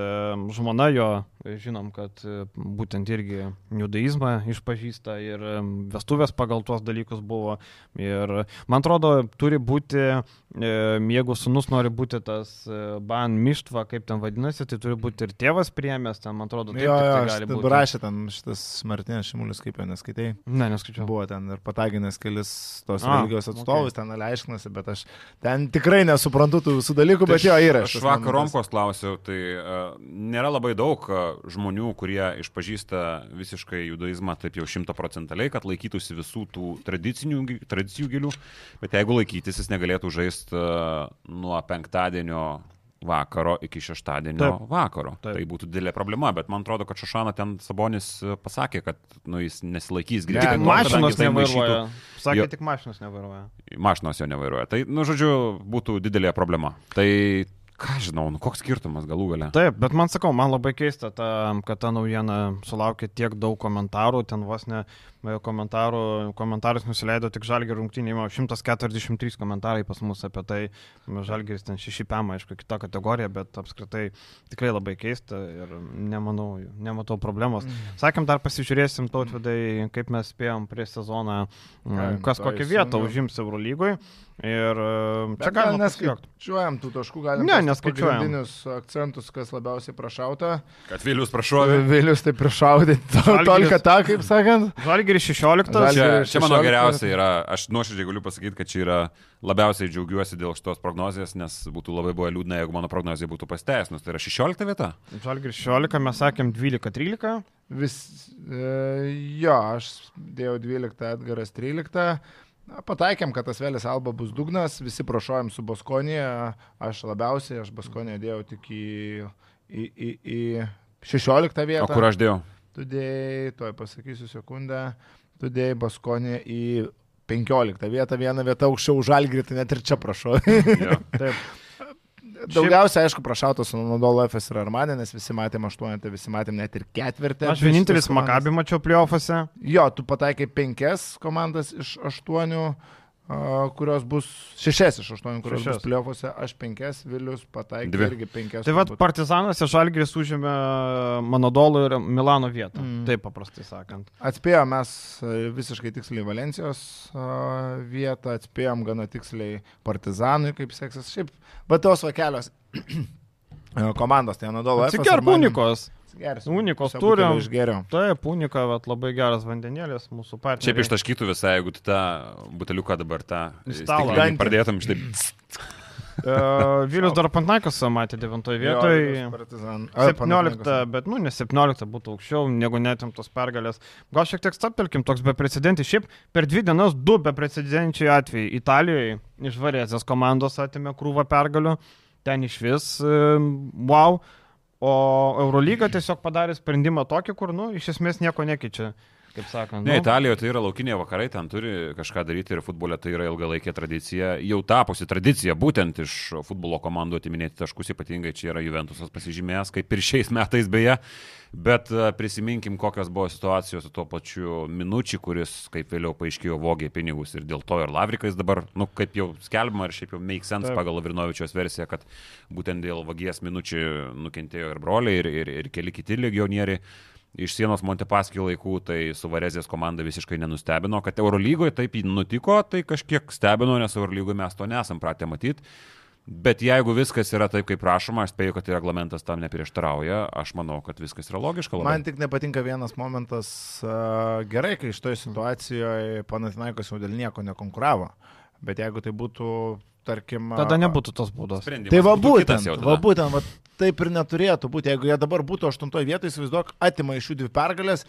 žmona jo, e, žinom, kad e, būtent irgi judaizmą išpažįsta ir e, vestuvės pagal tuos dalykus buvo. Ir man atrodo, turi būti, e, jeigu sunus nori būti tas e, ban mištva, kaip ten vadinasi, tai turi būti ir tėvas priemęs, ten man atrodo, taip Jo, tik jo, tai gali būti. rašė ten šitas Martinės Šimulis, kaip jo neskaitai. Ne, neskaičiau. Buvo ten ir pataginęs kelis tos A, religijos atstovus, ten aiškinasi, bet aš ten tikrai nesuprantu tų visų dalykų, bet jo yra. Aš vakar Romkos klausiau, tai uh, nėra labai daug žmonių, kurie išpažįsta visiškai judaizmą taip jau šimtaprocentaliai, kad laikytųsi visų tų tradicinių, tradicijų gilių, bet jeigu laikytis, jis negalėtų žaisti nuo penktadienio vakaro iki šeštadienio Taip. Vakaro. Taip. Tai būtų didelė problema, bet man atrodo, kad Šašana ten Sabonis e, pasakė, kad nu, jis nesilaikys Ne, greitai. nu, Mašinos tai nevairuoja. Sakė, Jo. tik mašinos nevairuoja. Mašinos jo nevairuoja. Tai, nu, žodžiu, būtų didelė problema. Tai, ką žinau, nu, koks skirtumas galų gale. Taip, bet man sakau, man labai keista, ta, kad ta naujiena sulaukė tiek daug komentarų, ten vos ne e, komentarų, komentarus nusileido tik Žalgir rungtynė, 143 komentarai pas mus apie tai, Žalgiris ten 6 pėma, aišku, kita kategorija, bet apskritai tikrai labai keista ir nemanau, nematau problemos. Sakėm, dar pasižiūrėsim tautvidai, kaip mes spėjom prieš sezoną, kas to kokią vietą užims Eurolygoj. Ir čia Čia gal galima neskaičiuojam tų taškų, galim Ne, neskaičiuojam. pagrindinius akcentus, kas labiausiai prašauta. Kad Vilius prašovė. Vėlius tai prišaudė, Žalgiris- tolika tą, kaip sakant. Žalgiris 16. Žalgiris- Čia, čia mano 16. geriausia yra, aš nuoširdžiai galiu pasakyti, kad čia yra labiausiai džiaugiuosi dėl šitos prognozijos, nes būtų labai buvo liūdna, jeigu mano prognozija būtų pasteisinus. Tai yra 16 vieta. Žalgiris 16, mes sakėm 12-13. Vis, e, jo, aš dėjau 12, Edgaras 13. Na, Pataikėm, kad tas vėlis Alba bus dugnas, visi prašojom su Baskonija, aš labiausiai, aš Baskonija dėjau tik į, į, į, į 16 vietą. O kur aš dėjau? Tu dėjai, tuoj pasakysiu sekundę, tu dėjai Baskonį į 15 vietą, vieną vietą aukščiau žalgrį, tai net ir čia prašau. Jo. Taip. Daugiausia, aišku, prašautas Nodolo FS ir Armanė, nes visi matėm 8, tai visi matėm net ir ketvirtį. Aš vienintelis Makabį mačiau plyofose. Jo, tu pataikai penkias komandas iš aštuonių, kurios bus šešias iš aštuonių, kurios Šešias. bus plėfose, aš penkias, Vilius pataikė Dvi. irgi penkias. Tai vad. Partizanas ir Žalgiris užėmė Manodolo ir Milano vietą. Mm. Taip paprastai sakant. Atspėjom mes e, visiškai tiksliai Valencijos a, vietą, atspėjom gana tiksliai Partizanui, kaip seksis. Šiaip, bet tos vakelios komandos, tai Anadolo. Atsigerb unikos. Unikos turim. Išgeriau. Taip, unika, vat, labai geras vandenėlis mūsų partneris. Šiaip ištaškytų visai, jeigu tą buteliuką dabar tą stalą. pradėtum štai. Uh, Vilius dar Pantnaikas matė 9 vietoje. 17, bet, nu, ne 17 būtų aukščiau, negu netimtos pergalės. Gal šiek tiek staptelkim, toks beprecedentis. Šiaip per dvi dienas du beprecedenčiai atvejai. Italijoje iš Varėzės komandos atėmė krūvą pergalių, ten iš vis, e, wow. O Eurolyga tiesiog padarė sprendimą tokį, kur, nu, iš esmės nieko nekeičia, kaip sakant. Ne, nu, Italijoje tai yra laukiniai vakarai, ten turi kažką daryti ir futbole tai yra ilgalaikė tradicija, jau tapusi tradicija būtent iš futbolo komandų atiminėti taškus, ypatingai čia yra Juventusas pasižymėjęs, kaip ir šiais metais beje. Bet e, prisiminkim, kokios buvo situacijos su tuo pačiu Minučiu, kuris, kaip vėliau paaiškėjo, vogė pinigus ir dėl to ir Lavrikais dabar, nu, kaip jau skelbima ir šiaip jau make sense Taip. pagal Lavrinovičios versiją, kad būtent dėl vagies Minučių nukentėjo ir broliai, ir, ir, ir keli kiti legionieriai iš sienos Montepaskį laikų, tai su Varezės komanda visiškai nenustebino, kad Eurolygoje taip nutiko, tai kažkiek stebino, nes Eurolygoje mes to nesam pratę matyti. Bet jeigu viskas yra taip, kaip prašoma, aš spėju, kad reglamentas tam neprieštarauja, aš manau, kad viskas yra logiška. Labai. Man tik nepatinka vienas momentas. Gerai, kai iš toje situacijoje Panatinaikos jau dėl nieko nekonkuravo. Bet jeigu tai būtų, tarkim... Tada nebūtų tos būdos. Sprendimas Tai va būtų būtent, jau tada. va būtent, va taip ir neturėtų būti. Jeigu jie dabar būtų aštuntoje vietoje, įsivaizduok, atima iš jų dvi pergalės,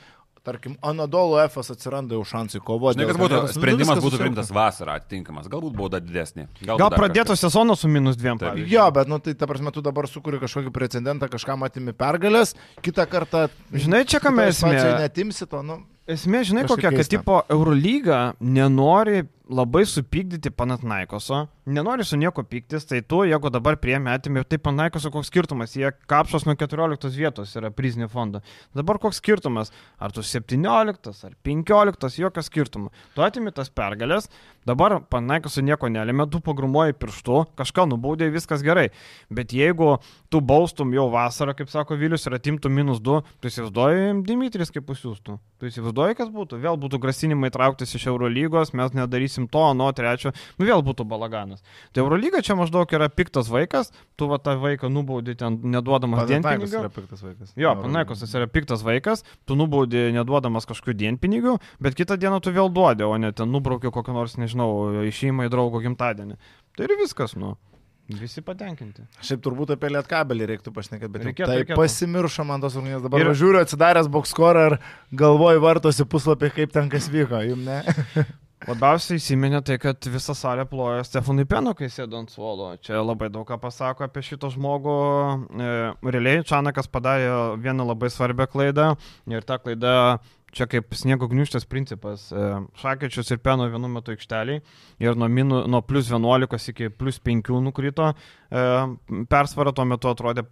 tarkim, Anadolo Efas atsiranda jau šansai kovoti. Žinai, kas būtų, karjeros. Nu, sprendimas būtų priimtas vasarą atitinkamas, galbūt bauda didesnė. Gal dar pradėtų sezoną su minus dviem. Jo, bet, nu, tai ta prasme, tu dabar sukūri kažkokį precedentą, kažką matimi pergalės, kitą kartą... Žinai, čia kam esmė? Netimsi to, nu... Esmė, žinai, Kažkaip kokia, kad keista. tipo Eurolyga nenori labai supykdyti Panatnaikoso, nenori su nieko pyktis, tai tu, jeigu dabar priemi atimė, tai Panatnaikoso koks skirtumas, jie kapšos nuo 14 vietos yra prizinio fondo. Dabar koks skirtumas, ar tu 17 ar 15, jokio skirtumo. Tu atimi tas pergalės, dabar Panatnaikoso nieko nelėmė, tu pagrumuoji pirštu, kažką nubaudė, viskas gerai. Bet jeigu tu baustum jau vasarą, kaip sako Vilius, ir atimtum minus 2, tu įsivaizduoji Dimitris kaip pasiūstų. Tu įsivaizduoji, kas būtų. Vėl būtų grasinimai trauktis iš Eurolygos, mes nedarysim to, nuo trečio, nu vėl būtų balaganas. Tai Eurolyga čia maždaug yra piktas vaikas, tu va tą vaiką nubaudi ten neduodamas dienpinigių. yra piktas vaikas. Jo, Panaikosas yra piktas vaikas, tu nubaudi neduodamas kažkokių dienpinigių, bet kitą dieną tu vėl duodi, o ne ten nubraukiu kokią nors, nežinau, išėjimą į draugo gimtadienį. Tai ir viskas, nu. Visi patenkinti. Šiaip turbūt apie lietkabelį reiktų pašnekėti, bet Reikėtų, tai reikėtų. pasimiršo man tos rungtynės. Dabar Ir- žiūriu atsidaręs bokskorą ir galvoju vartosi puslapį, kaip ten kas vyko, jum ne? Labiausiai įsiminė tai, kad visa salė plojo Stefanui Penu, kai sėdo ant suolo. Čia labai daug ką pasako apie šitą žmogų. E, realiai Čanakas padarė vieną labai svarbią klaidą ir ta klaida čia kaip sniego gniuštės principas. E, Šakečius ir Peno vienu metu aikšteliai ir nuo, minu, nuo plus 11 iki plus 5 nukrito. E, persvara tuo metu atrodė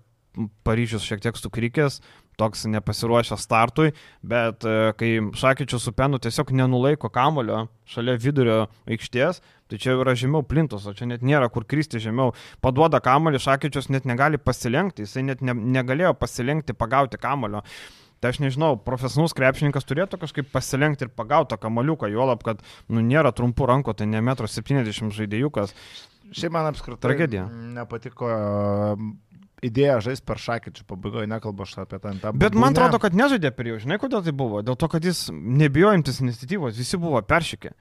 Paryžius šiek tiek sukrikęs, toks nepasiruošęs startui, bet e, kai Šakyčius su Penu tiesiog nenulaiko kamulio šalia vidurio aikštės, tai čia yra žemiau plintos, o čia net nėra kur kristi žemiau. Paduoda kamulį, Šakyčius net negali pasilenkti, jisai net ne, negalėjo pasilenkti, pagauti kamulio. Tai aš nežinau, profesionalus krepšininkas turėtų kažkaip pasilenkti ir pagauti tą kamaliuką, juolab, kad nu, nėra trumpų rankų, tai ne 1,70 m žaidėjukas. Šiaip man apskritai Tragedija. nepatiko idėja žaisti per šakyčių pabaigoje, nekalbu aš apie tą. tą Bet man atrodo, kad nežaidė per jau, žinai, kodėl tai buvo? Dėl to, kad jis nebijo imtis iniciatyvos, visi buvo peršykę.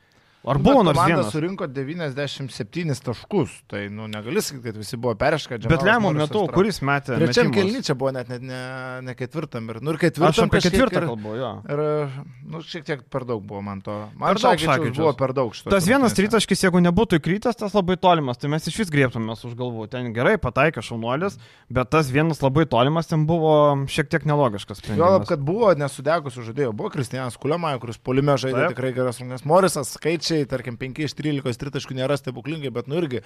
Ar buvo nors komanda vienas? surinko 97 taškus, tai nu, negali sakyti, kad visi buvo perškę. Bet lemiamų metų, kuris metė? Trečiam metimus? kelny čia buvo net ne, ne, ne ketvirtam. Ir, nu, ir Aš ketvirtam apie kažkiek ketvirtą ir- kalbu, jo. Ir, nu, šiek tiek per daug buvo man to. Man Per daug Šakyčius. buvo per daug šito. Tas vienas tritaškis, jeigu nebūtų įkrytas, tas labai tolimas, tai mes iš vis griebtumės už galvų. Ten gerai pataikė šaunuolis, bet tas vienas labai tolimas ten buvo šiek tiek nelogiškas sprendimas. kad buvo nesudegusių žaidėjų. Buvo Kristijanas Kuliamai, kuris polime žaidė Taip. Taip. tikrai geras rungtynes. Morisas skaičiai, tarkim, 5 iš 13 tritaškų nėra stebuklingai, bet nu irgi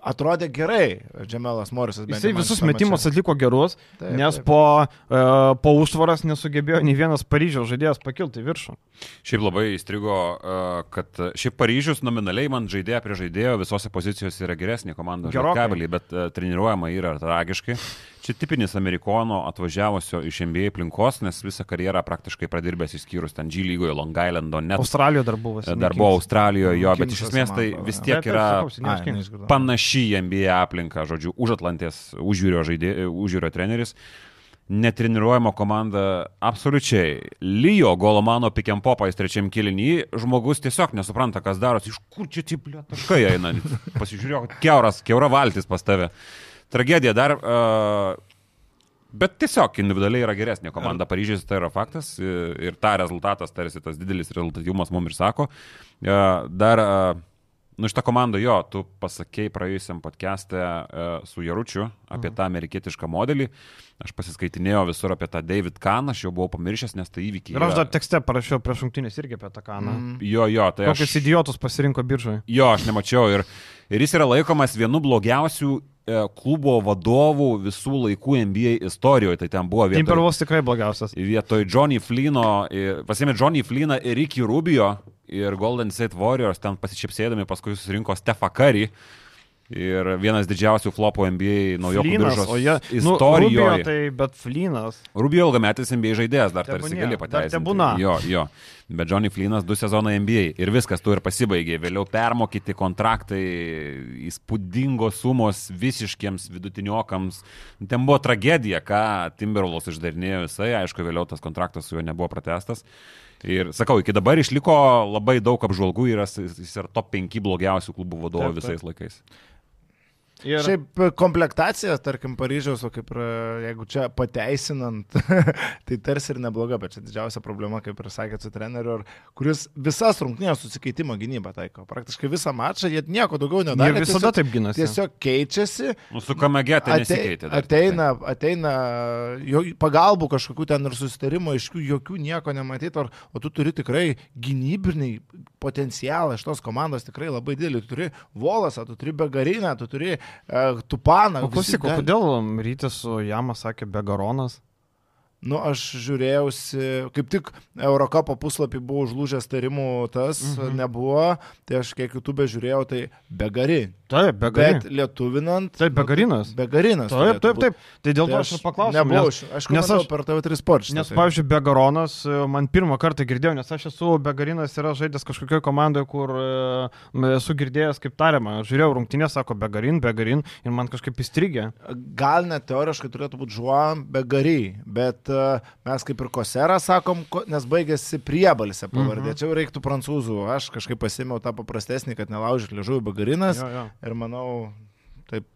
atrodė gerai. Džemelas Morisas. Jisai visus metimus atliko gerus, Taip, nes taip. po, uh, po užtvaras nesugebėjo nei vienas Paryžiaus žaidėjas pakilti viršų. Šiaip labai įstrigo, e, kad šiaip Paryžius nominaliai man žaidėja prie žaidėjo visose pozicijose yra geresnė komanda Gerokai. kabelį, bet e, treniruojama yra tragiškai. Čia tipinis amerikono atvažiavusio iš NBA aplinkos, nes visą karjerą praktiškai pradirbęs išskyrus ten G lygoje, Long Islando, net Australijoje dar buvo. dar buvo Australijoje jo, bet iš esmės tai vis tiek yra panaši į NBA aplinką, žodžiu, už Atlantės užjūrio, žaidė, užjūrio treneris. Netreniruojama komanda absoliučiai. Lyjo Golomano pikiampopais trečiam kilinį, žmogus tiesiog nesupranta, kas darosi, iš kur čia tie blė taškai eina. Pasižiūrėjau, keuras, keura valtis pas tave. Tragedija dar. Uh, Bet tiesiog individualiai yra geresnė komanda Paryžiais, tai yra faktas ir ir tą rezultatas, tarsi tas didelis rezultatyvumas mums ir sako. E, Dar, e, nu šitą komandą jo, tu pasakėjai praėjusiam podcast'e e, su Jaručiu apie tą amerikietišką modelį. Aš pasiskaitinėjau visur apie tą David Kahn, aš jau buvau pamiršęs, nes tai įvykiai. Ir aš dar tekste parašiau prieš šimtinės irgi apie tą kaną. Mm. Jo, jo, tai aš... Kokius idiotus pasirinko biržoje. Jo, aš nemačiau ir, ir jis yra laikomas vienu blogiausių e, klubo vadovų visų laikų NBA istorijoje. Tai ten buvo vietoj, Timberwolves tikrai blogiausias. vietoj Johnny Flino, pasėmė Johnny Fliną ir Ricky Rubio ir Golden State Warriors ten pasičiapsėdami, paskui susirinko Stefa Curry. Ir vienas didžiausių flopų NBA naujokų biržos jie... Nu, istorijoje. Rubio tai, bet Flynas. Rubio ilgametis NBA žaidėjas, dar tarsi Tebūnie, gali pateisinti. tebūna. Jo, jo. Bet Johnny Flynas du sezonai NBA ir viskas tu ir pasibaigė. Vėliau permokyti kontraktai, įspūdingos sumos visiškiems vidutiniokams. Ten buvo tragedija, ką Timberwolves išdarinėjo visai. Aišku, vėliau tas kontraktas su juo nebuvo pratestas. Ir sakau, iki dabar išliko labai daug apžvalgų ir jis yra top 5 blogiausių klubų vadovų Taip, taip. visais laikais. Ir... Šiaip e, komplektacija, tarkim, Paryžiaus, o kaip ir e, jeigu čia pateisinant, tai tarsi ir nebloga, bet čia didžiausia problema, kaip ir sakėt su treneriu, kuris visas rungtynės susikeitimo gynybą taiko. Praktiškai visą mačą jie nieko daugiau Ir nedarė. visada tiesiog- taip ginasi. Tiesiog keičiasi, Nu, su Kamege tai nesikeitė. dar. Ateina, ateina jo, pagalbų kažkokių ten ir susitarimo, aiškių, jokių nieko nematyti, o, o tu turi tikrai gynybinį potencialą iš tos komandos tikrai labai didelį. Tu turi Volasą, tu turi Begariną, tu turi Tupaną. O klausyk, o gali- kodėl rytis su Jama sakė Begaronas? Nu, aš žiūrėjausi, kaip tik Eurocapo puslapį buvo užlūžęs tarimų, tas mhm. nebuvo, tai aš kiek YouTube žiūrėjau, tai Begari. Taip, Begarin. Bet lietuvinant. Taip, Begarinas. Begarinas. Taip, taip, taip. Tai dėl to Tai aš ir paklausiau. Nebuvau, aš, aš nes aš- per TV3 Sport. šitą, Nes, tai- pavyzdžiui, Begaronas, e, man pirmą kartą girdėjau, nes aš esu, Begarinas yra žaidęs kažkokioje komandoje, kur e, esu girdėjęs, kaip tariama. Žiūrėjau rungtynės, sako Begarin, Begarin ir man kažkaip įstrigė. Gal net teoriškai turėtų būti žuom begary, bet uh, mes kaip ir koserą sakom, ko, nes baigėsi priebalsė pavardė. Mhm. Čia reiktų prancūzų. Aš kažkaip pasėmiau tą paprastesnį, kad nelaužyt liežuvių begarinas Jo, jo. Ir manau, taip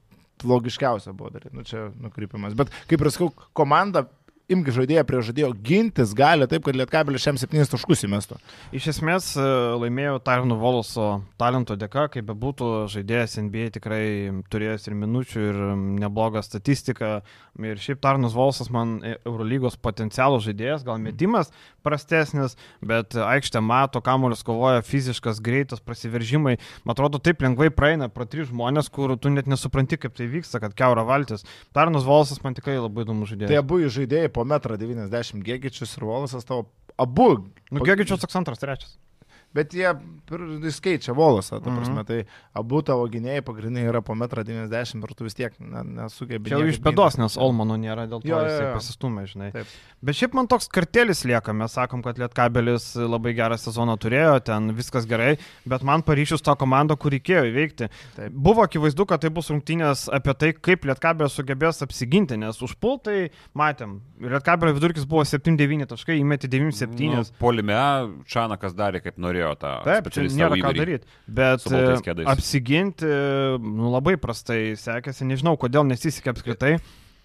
logiškiausia buvo daryti. Nu, čia nukrypimas. Bet kaip ir sakau, komanda imk žaidėją prie žaidėjo, gintis gali taip, kad Lietkabelis šiam 7 taškus įmestų. Iš esmės e, laimėjau Tarvino Voloso talento dėka, kaip bebūtų, žaidėjas NBA tikrai turėjęs ir minučių, ir neblogą statistiką. Ir šiaip Tarvinas Volosas man e, Eurolygos potencialų žaidėjas, gal metimas prastesnis, bet aikštė mato, kamuolius kovoja, fiziškas, greitas, prasiveržimai. Man atrodo, taip lengvai praeina pro tris žmonės, kur tu net nesupranti, kaip tai vyksta, kad keura valtis. Tarvinas Volosas man tikrai labai įdomus žaidėjas. Tai abu žaidėjai po 1,90 m Gegičius ir Volasas tavo abu. Nu, Gegičius toks antras, trečias. Bet jie jis keičia Volasą, ta prasme, mm -hmm. tai abu tavo gynėjai pagrindiniai yra po 1,90 m ir tu vis tiek na, nesugebi. Čia jau iš bėdos, nes Olmano nėra, dėl to jo, jisai pasistumė, žinai. Taip. Bet šiaip man toks kartelis lieka, mes sakom, kad Lietkabelis labai gerą sezoną turėjo, ten viskas gerai, bet man Paryžius tą komandą, kur reikėjo įveikti. Taip. Buvo akivaizdu, kad tai bus rungtynės apie tai, kaip Lietkabelis sugebės apsiginti, nes užpultai matėm, Lietkabelio vidurkis buvo 7-9 taškai, įmetė 9-7. Nu, polime Čanakas darė kaip norėjo turėjo tą. Taip, čia nėra ką daryti. Bet e, apsiginti nu, labai prastai sekėsi, nežinau, kodėl nesisekė apskritai.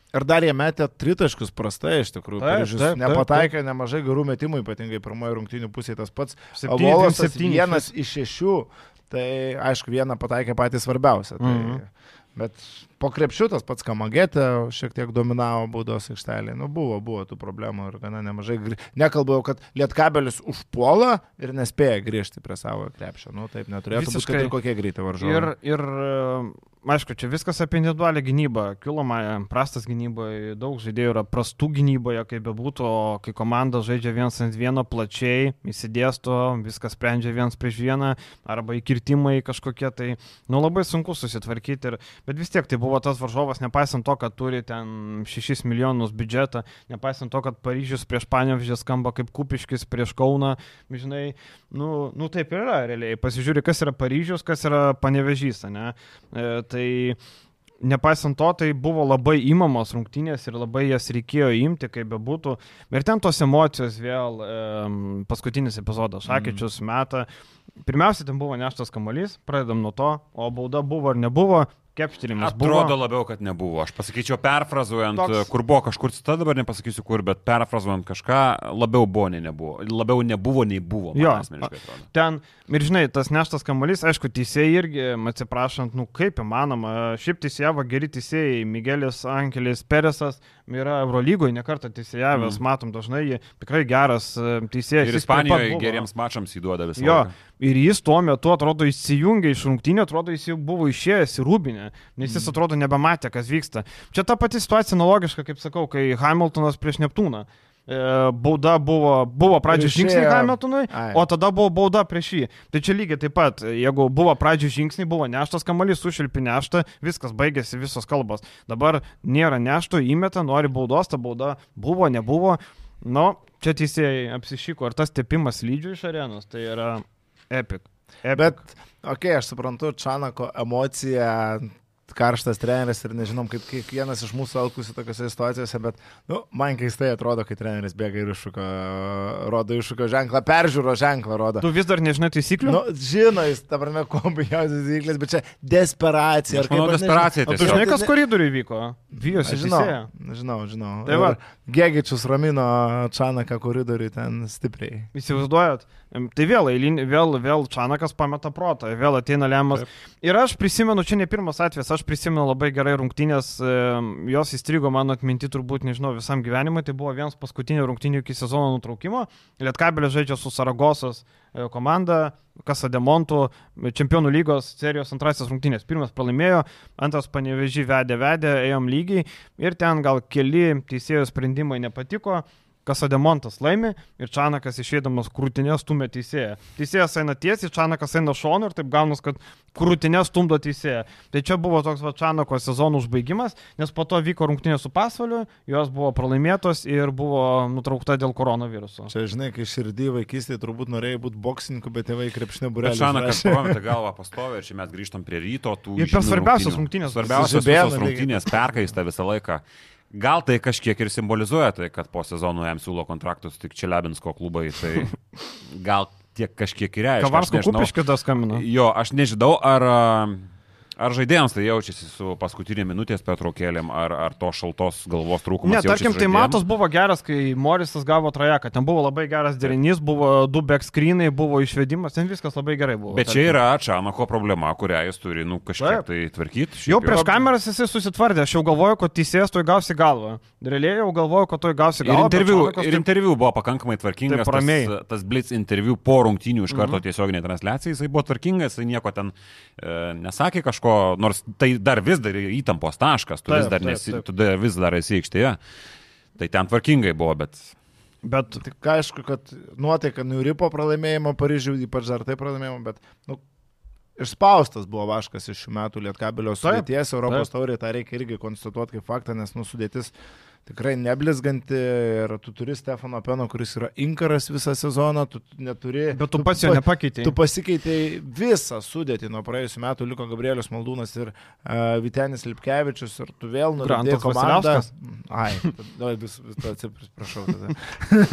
Ir dar jie metė tritaškus prastai, iš tikrųjų. Paryžius nepataikė taip. nemažai gerų metimų, ypatingai pirmojo rungtinių pusėje tas pats. Volasas vienas iš šešių, tai aišku, vieną pataikė patys svarbiausia. Tai, mm -hmm. Bet po krepšių tas pats Kamagėtė šiek tiek dominavo baudos aikštelėje. Nu, buvo, buvo tų problemų ir gana nemažai. Nekalbėjau, kad Lietkabelis užpuola ir nespėja grįžti prie savo krepšio. Nu, taip neturėtų Visiškai. būti, kad ir kokie greitai varžovai. Ir, ir aišku, čia viskas apie individualią gynybą. Kiloma prastas gynyboje, daug žaidėjų yra prastų gynyboje, kaip bebūtų, o kai komanda žaidžia vienas ant vieno plačiai, įsidėsto, viskas sprendžia vienas prieš vieną, arba įkirtimai kažkokie, tai nu, labai sunku susitvarkyti. Ir, bet vis tiek tai buvo tas varžovas, nepaisant to, kad turi ten 6 milijonus biudžetą, nepaisant to, kad Paryžius prieš Panevežį skamba kaip Kupiškis prieš Kauną, žinai, nu, nu taip ir yra realiai. Pasižiūri, kas yra Paryžius, kas yra Panevežys, ne? E, tai nepaisant to, tai buvo labai įmamos rungtynės ir labai jas reikėjo imti, kaip bebūtų. Ir ten tos emocijos vėl, e, paskutinis epizodas, Šakyčius mm. metą. Pirmiausia, ten buvo neštas kamuolys, pradedam nuo to, o bauda buvo ar nebuvo, kepštinimas buvo. Atrodo labiau, kad nebuvo. Aš pasakyčiau, perfrazuojant, Toks... kur buvo kažkur cita, dabar nepasakysiu kur, bet perfrazuojant kažką, labiau buvo nei nebuvo. Labiau nebuvo nei buvo. Jo, ten, ir žinai, tas neštas kamuolys, aišku, teisėjai irgi, atsiprašant, nu kaip įmanoma, šiaip teisėjavo geri teisėjai, Miguelis Angelis Peresas yra Eurolygoje nekartą teisėjavęs, mm. matom dažnai, jie tikrai geras e, teisėjas. Ir Ispanijoje geriems mačams įduoda visą. Jo, laiką. Ir jis tuo metu atrodo įsijungė iš rungtynį, atrodo jis jau buvo išėjęs į Rūbinę nes jis mm. atrodo nebematė, kas vyksta. Čia ta pati situacija analogiška, kaip sakau, kai Hamiltonas prieš Neptūną. E, bauda buvo, buvo pradžio žingsniai Hamiltonui, Ai. o tada buvo bauda prieš jį. Tai čia lygiai taip pat, jeigu buvo pradžio žingsniai, buvo neštas kamalys, sušilpi neštą, viskas baigėsi, visos kalbos. Dabar nėra nešto, įmeta, nori baudos, ta bauda buvo, nebuvo. Nu, čia teisėjai apsišyko, ar tas tepimas lydžių iš arenos, tai yra epic. epic. Bet, okei, okay, aš suprantu, Čanako emocija karštas treneris ir nežinom, kaip kiekvienas iš mūsų elgtųsi tokiuose situacijose, bet nu, man keistai atrodo, kai treneris bėga ir iššūko, rodo iššūko ženklą, peržiūro ženklą rodo. Tu vis dar nežinai taisyklių? Nu, žino, jis, ta prasme, kombijuojas taisyklės, bet čia desperacija. Aš manau, desperacija. O tu žinai, kas koridoriui vyko? Vyjosi, žinau. Žinau, žinau. Tai va. Gegičius ramino Čanaką koridoriui ten stipriai. Įsivaizduojat? Tai vėl, eilin, vėl, vėl Čanakas pameta protą, vėl ateina lemas. Taip. Ir aš prisimenu, čia ne pirmas atvejis, aš prisimenu labai gerai rungtynės, jos įstrigo mano atminti turbūt, nežinau, visam gyvenimui. Tai buvo vienas paskutinių rungtynių iki sezono nutraukimo. Lietkabelė žaidžia su Saragosas e, komanda, Kasademontų, čempionų lygos serijos antrasis rungtynės. Pirmas pralaimėjo, antras panevežį vedė, vedė, ėjom lygiai ir ten gal keli teisėjų sprendimai nepatiko. Kasademontas laimi ir Čanakas išėdamas krūtinę stumia teisėją. Teisėjas eina tiesiai, Čanakas eina šonu ir taip gaunas, kad krūtinę stumdo teisėją. Tai čia buvo toks va, Čanako sezono užbaigimas, nes po to vyko rungtynė su pasvaliu, jos buvo pralaimėtos ir buvo nutraukta dėl koronaviruso. Čia žinai, kai širdį vaikystėje turbūt norėjai būti boksininku, bet tėvai krepšinė burelė. Čanakas pametė galvą pastovę ir čia mes grįžtam prie ryto tų. Ir per svarbiausias rungtynės. Svarbiausias rungtynės perkaista visą laiką. Gal tai kažkiek ir simbolizuoja tai, kad po sezono jam siūlo kontraktus tik Čelebinsko klubai, tai gal tiek kažkiek ir reiškia. Kavarsko kupiškio tas skambino. Jo, aš nežinau, ar Ar žaidėjams tai jaučiasi su paskutinė minutės pertraukėlėm, ar, ar to šaltos galvos trūkumas? Ne, tarkim, tai matos buvo geras, kai Morisas gavo trajeką, ten buvo labai geras derinys, buvo du backscreenai, buvo išvedimas, ten viskas labai gerai buvo. Bet čia yra Čanako problema, kurią jis turi, nu, kažkiek tai tvarkyti. Jau prieš kameras jisai susitvardė, aš jau galvoju, kad teisėjas tu įgausi galvą. Realiai jau galvoju, kad tu įgausi Ir galvą. interviu, bet Čanakas ir interviu buvo pakankamai tvarkingas. Taip, ramiai. Tas, tas Blitz interviu po rungtynių iš karto mm -hmm. tiesioginė transliacija, jisai buvo tvarkingas, jisai nieko ten e, nesakė kažko, nors tai dar vis dar įtampos taškas, tu, Taip, vis dar, taip, nesi, taip. tu dar vis dar esi aikštėje. Tai ten tvarkingai buvo, bet Bet Tik aišku, kad nuotaika nuripo pralaimėjimo Paryžiuje, ypač dar tai pralaimėjimo, bet nu, išspaustas buvo Vaškas iš šių metų Lietkabelio Taip, sudėties Europos taip. taurė, tą reikia irgi konstatuoti kaip faktą, nes nu, sudėtis tikrai neblizganti ir tu turi Stefano Peno, kuris yra inkaras visą sezoną, tu neturi... Bet tu pats jo pa- nepakeitei. Tu pasikeitei visą sudėtį nuo praėjusių metų, liko Gabrielius Maldūnas ir uh, Vitenis Lipkevičius ir tu vėl Grantas komandą. Ai, tada vis, vis to atsiprašau.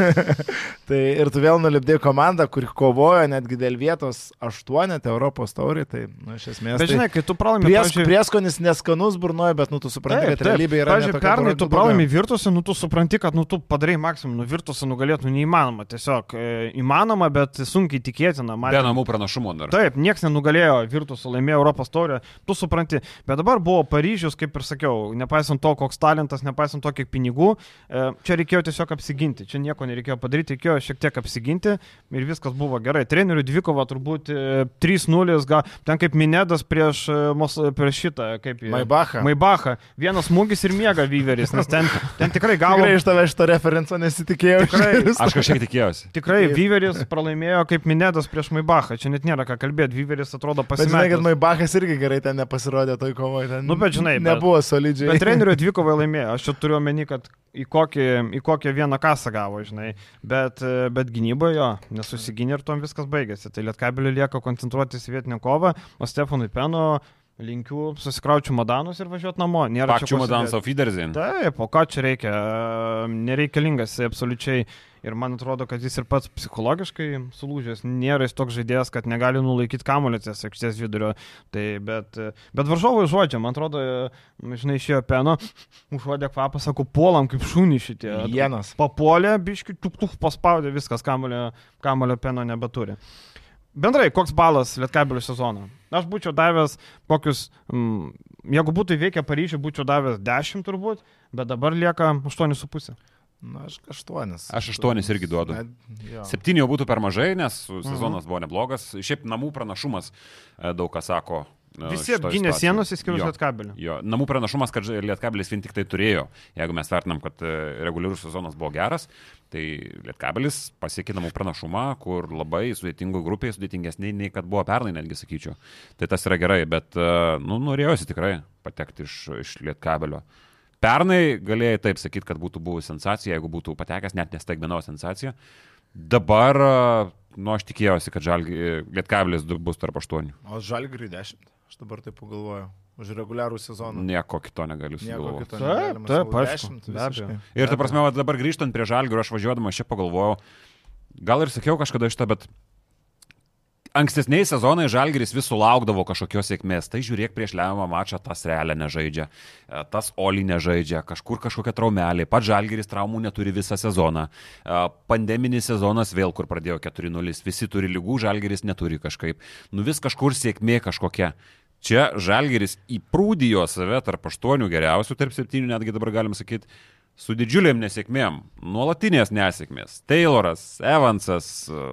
Tai ir tu vėl nulipdėjai komandą, kuri kovojo netgi dėl vietos aštuonetę Europos taurį, tai nu, iš esmės... Bet tai žinai, kai tu pralaimi, Pries, pavyzdžiui- prieskonis neskanus burnoja, bet nu tu supranti, kad realybė yra... Pavyzdžiui, pernai tu bloga. Virtuose, nu tu supranti, kad nu tu padarai maksimum, nu virtuose nugalėtų neįmanoma. Tiesiog e, įmanoma, bet sunkiai tikėtina. be Matėm- namų pranašumo dar. Taip, niekas nenugalėjo Virtusų, laimėjo Europos taurę, tu supranti. Bet dabar buvo Paryžius, kaip ir sakiau, nepaisant to, koks talentas, nepaisant to, kiek pinigų, e, čia reikėjo tiesiog apsiginti. Čia nieko nereikėjo padaryti, reikėjo šiek tiek apsiginti ir viskas buvo gerai. Trenerių dvikova turbūt e, 3-0, gal ten kaip Minedas prieš, e, prieš šitą, kaip jį- Maibachą. Maibacha. Vienas smūgis ir miega Vyveris, nes ten, ten tikrai gavo. Tikrai iš tave šito referenco nesitikėjau. Tikrai. Aš kažkiek tikėjausi. Tikrai Vyveris pralaimėjo kaip Minedas prieš Maibachą. Čia net nėra ką kalbėti. Vyveris atrodo Bet žinai, pasimetęs. kad Maibachas irgi gerai ten nepasirodė toj kovoje. Ten Nu, bet žinai, bet- nebuvo solidžiai. Bet trenerių dvikovai laimėjo. Aš čia turiu omeny, kad į, kokį, į kokią vieną kasą gavo, žinai. Bet, bet gynyboje jo, nesusigynė ir tom viskas baigėsi. Tai Lietkabelį lieka koncentruotis į vietinę kovą, o Stefanui Peno linkiu susikraučiu madanus ir važiuoti namo. Nėra Madans sėdėt. of Idersin. Taip, o ką čia reikia? Nereikalingas absoliučiai. Ir man atrodo, kad jis ir pats psichologiškai sulūžęs. Nėra jis toks žaidėjas, kad negali nulaikyti kamulio ties aikštės vidurio. Tai, bet, bet varžovai užuodžia, man atrodo, žinai, išėjo peno, užuodė kvapą, sako, puolam kaip šūny šitie. Vienas. Papuolė, biški, tuk tuk paspaudė, viskas, kamulio peno nebeturi. Bendrai, koks balas Lietkabelio sezono? Aš būčiau davęs kokius, mm, jeigu būtų įveikę Paryžių, būčiau davęs 10 turbūt, bet dabar lieka 8,5. Na, aš aštuonis. Aš aštuonis irgi duodu. Na, jo. Septyni jau būtų per mažai, nes sezonas buvo neblogas. Šiaip namų pranašumas, e, daug kas sako. Visi apgynė sienos, išskyrus Jo. Lietkabelį. Jo, namų pranašumas, kad Lietkabelis vien tik tai turėjo. Jeigu mes vertinam, kad e, reguliarus sezonas buvo geras, tai Lietkabelis pasiekė namų pranašumą, kur labai sudėtingų grupiai, sudėtingesnė nei kad buvo pernai, netgi sakyčiau. Tai tas yra gerai, bet, e, nu, norėjosi tikrai patekti iš, iš Lietkabelio. Pernai galėjai taip sakyti, kad būtų buvusi sensacija, jeigu būtų patekęs, net nestaigmenau sensacija. Dabar, e, nu, aš tikėjausi, kad žalgi, Lietkabelis du- bus tarp aštuonių. O žalgiriui dešimt. Aš dabar taip pagalvoju. Už reguliarų sezoną. Nieko kito negaliu sugalvoti. Taip, taip, abejo. Ir ta prasme, dabar grįžtant prie žalgių, aš važiuodamas čia pagalvojau, gal ir sakiau kažkada šitą, bet ankstesniais sezonais žalgeris vis sulaukdavo kažkokios sėkmės. Tai žiūrėk prieš lemiamą mačą, tas realę nežaidžia, e, tas Oli nežaidžia, kažkur kažkokia traumelė, pats žalgeris traumų neturi visą sezoną. E, Pandeminis sezonas vėl, kur pradėjo 4-0, visi turi lygų, žalgeris neturi kažkaip. Nu vis kažkur sėkmė kažkokia. Čia žalgeris įprūdijo save tarp aštuonių geriausių, tarp septynių netgi dabar galim sakyti, su didžiuliam nesėkmėm, nuolatinės nesėkmės. Tayloras, Evansas, e,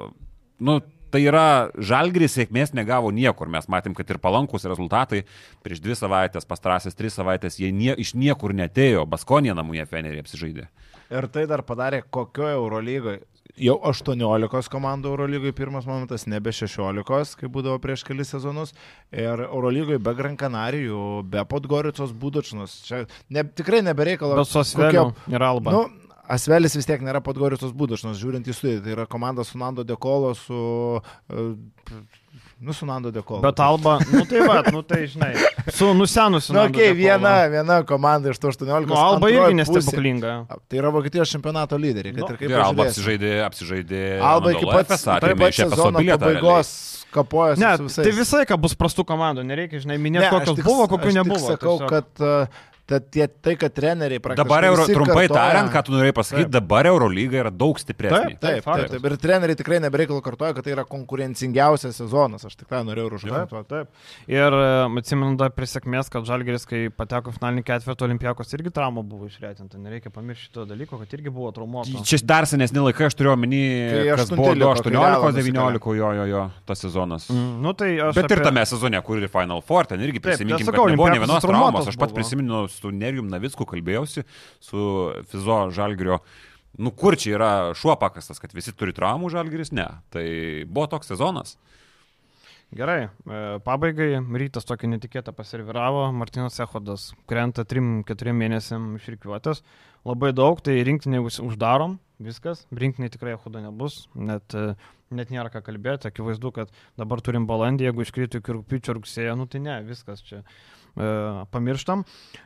nu, tai yra žalgris sėkmės negavo niekur. Mes matėm, kad ir palankus rezultatai prieš dvi savaitės, pastrasias tris savaitės, jie nie, iš niekur netėjo, Baskonė namuje Fenerį apsižaidė. Ir tai dar padarė kokioje Eurolygoje. Jau 18 komandų Eurolygoje pirmas momentas, nebe 16, kaip būdavo prieš kelis sezonus. Ir Eurolygoje be Gran Canarijų, be Podgoricos būdočnos. Čia ne, tikrai nebereikalo. Bet su Asveliu ir Alba. Nu, Asvelis vis tiek nėra Podgoricos būdočnos, žiūrint į studijas. Tai yra komanda su Nando Dekolo, su uh, Nu, su Nando Dekolo. Bet Alba, nu tai va, nu tai žinai, su nusenusiu. Na, nu, okei, okay, viena, viena komanda iš to 18. Nu, Alba irgi nestebuklinga. Tai yra Vokietijos čempionato lyderiai. Nu, kad ir kaip Ir Alba apsižaidė, apsižaidė. Alba iki pat, atėmė pat sezono pabaigos kapojasi Ne, tai visą laiką bus prastų komandų, nereikia, žinai, Ne, minėti, aš kokios tik- buvo, kokių aš nebuvo. Sakau, tiesiog. kad uh, Tad tie, tai, kad treneriai praktiškai. Dabar, euro, trumpai kartoja- tariant, ką tu norėjai pasakyti, Taip. dabar Eurolyga yra daug stipresnė. Taip, Taip, taip, taip. Ir treneriai tikrai nebereikalo kartoja, kad tai yra konkurencingiausias sezonas. Aš tikrai norėjau Taip, užduoti. taip. Ir e, atsimenu dar prie sėkmės, kad Žalgeris, kai pateko į finalinį ketvirtį olimpijakos, irgi trauma buvo išretinta. Nereikia pamiršti šito dalyko, kad irgi buvo traumuota. Čia dar senesni laikai, aš turiu omeny, aštunti buvo liko, kai Realą 18-19, jo, jo, jo, tas sezonas. Mm, nu, tai aš Bet ir apie- tame sezone, kur ir Final Four, ten irgi Taip, tai sakau, kad nebuvo ne vienos traumos. Aš pats buvo. prisimenu, su Nerijum Navicku kalbėjausi, su Fizo Žalgirio. Nu, kur čia yra šuo pakastas, kad visi turi traumų Žalgiris? Ne. Tai buvo toks sezonas. Gerai, e, pabaigai rytas tokį netikėtą paserviravo, Martinas Ehodas krenta 3-4 mėnesiam išrikiuotas, labai daug, tai rinktinį už- uždarom, viskas, rinktinį tikrai Ehodo nebus, net, e, net nėra ką kalbėti, akivaizdu, kad dabar turim balandį, jeigu iškrito iki rūpiučio rugsėjo, nu tai ne, viskas čia e, pamirštam.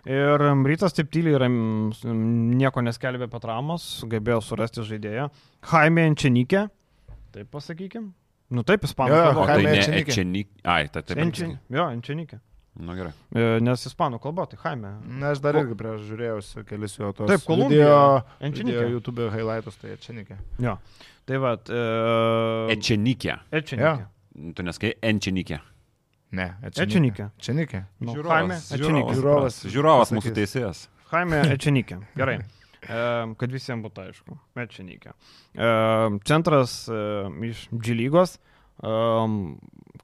Ir rytas taip tyliai yra, nieko neskelbė apie traumas, sugebėjo surasti žaidėją. Jaime Enčenikė, taip pasakykim. Nu taip, ispanų kalba. Tai Jaime ne. Ečenik. Ai, tai taip. Enčin, jo, Enčinikė. Na gerai. E, Nes ispanų kalba, tai Jaime. Na, aš dar irgi prieš žiūrėjausi kelis jo tos. Taip, Kolumbija. video YouTube highlightus, tai čia nikė. Jo. Tai va. E, Ečenikė. Enčinikė. Tu neskai Enčenikė. Ne, Ečenikė. Čia nikė. Nu, Žiūrovas, žiūrovas. Žiūrovas Žiūrovas mūsų teisėjas. Jaime Ečenikė. Gerai. E, Kad visiems būtų aišku. Ečenikė. E, Centras e, iš G lygos. E,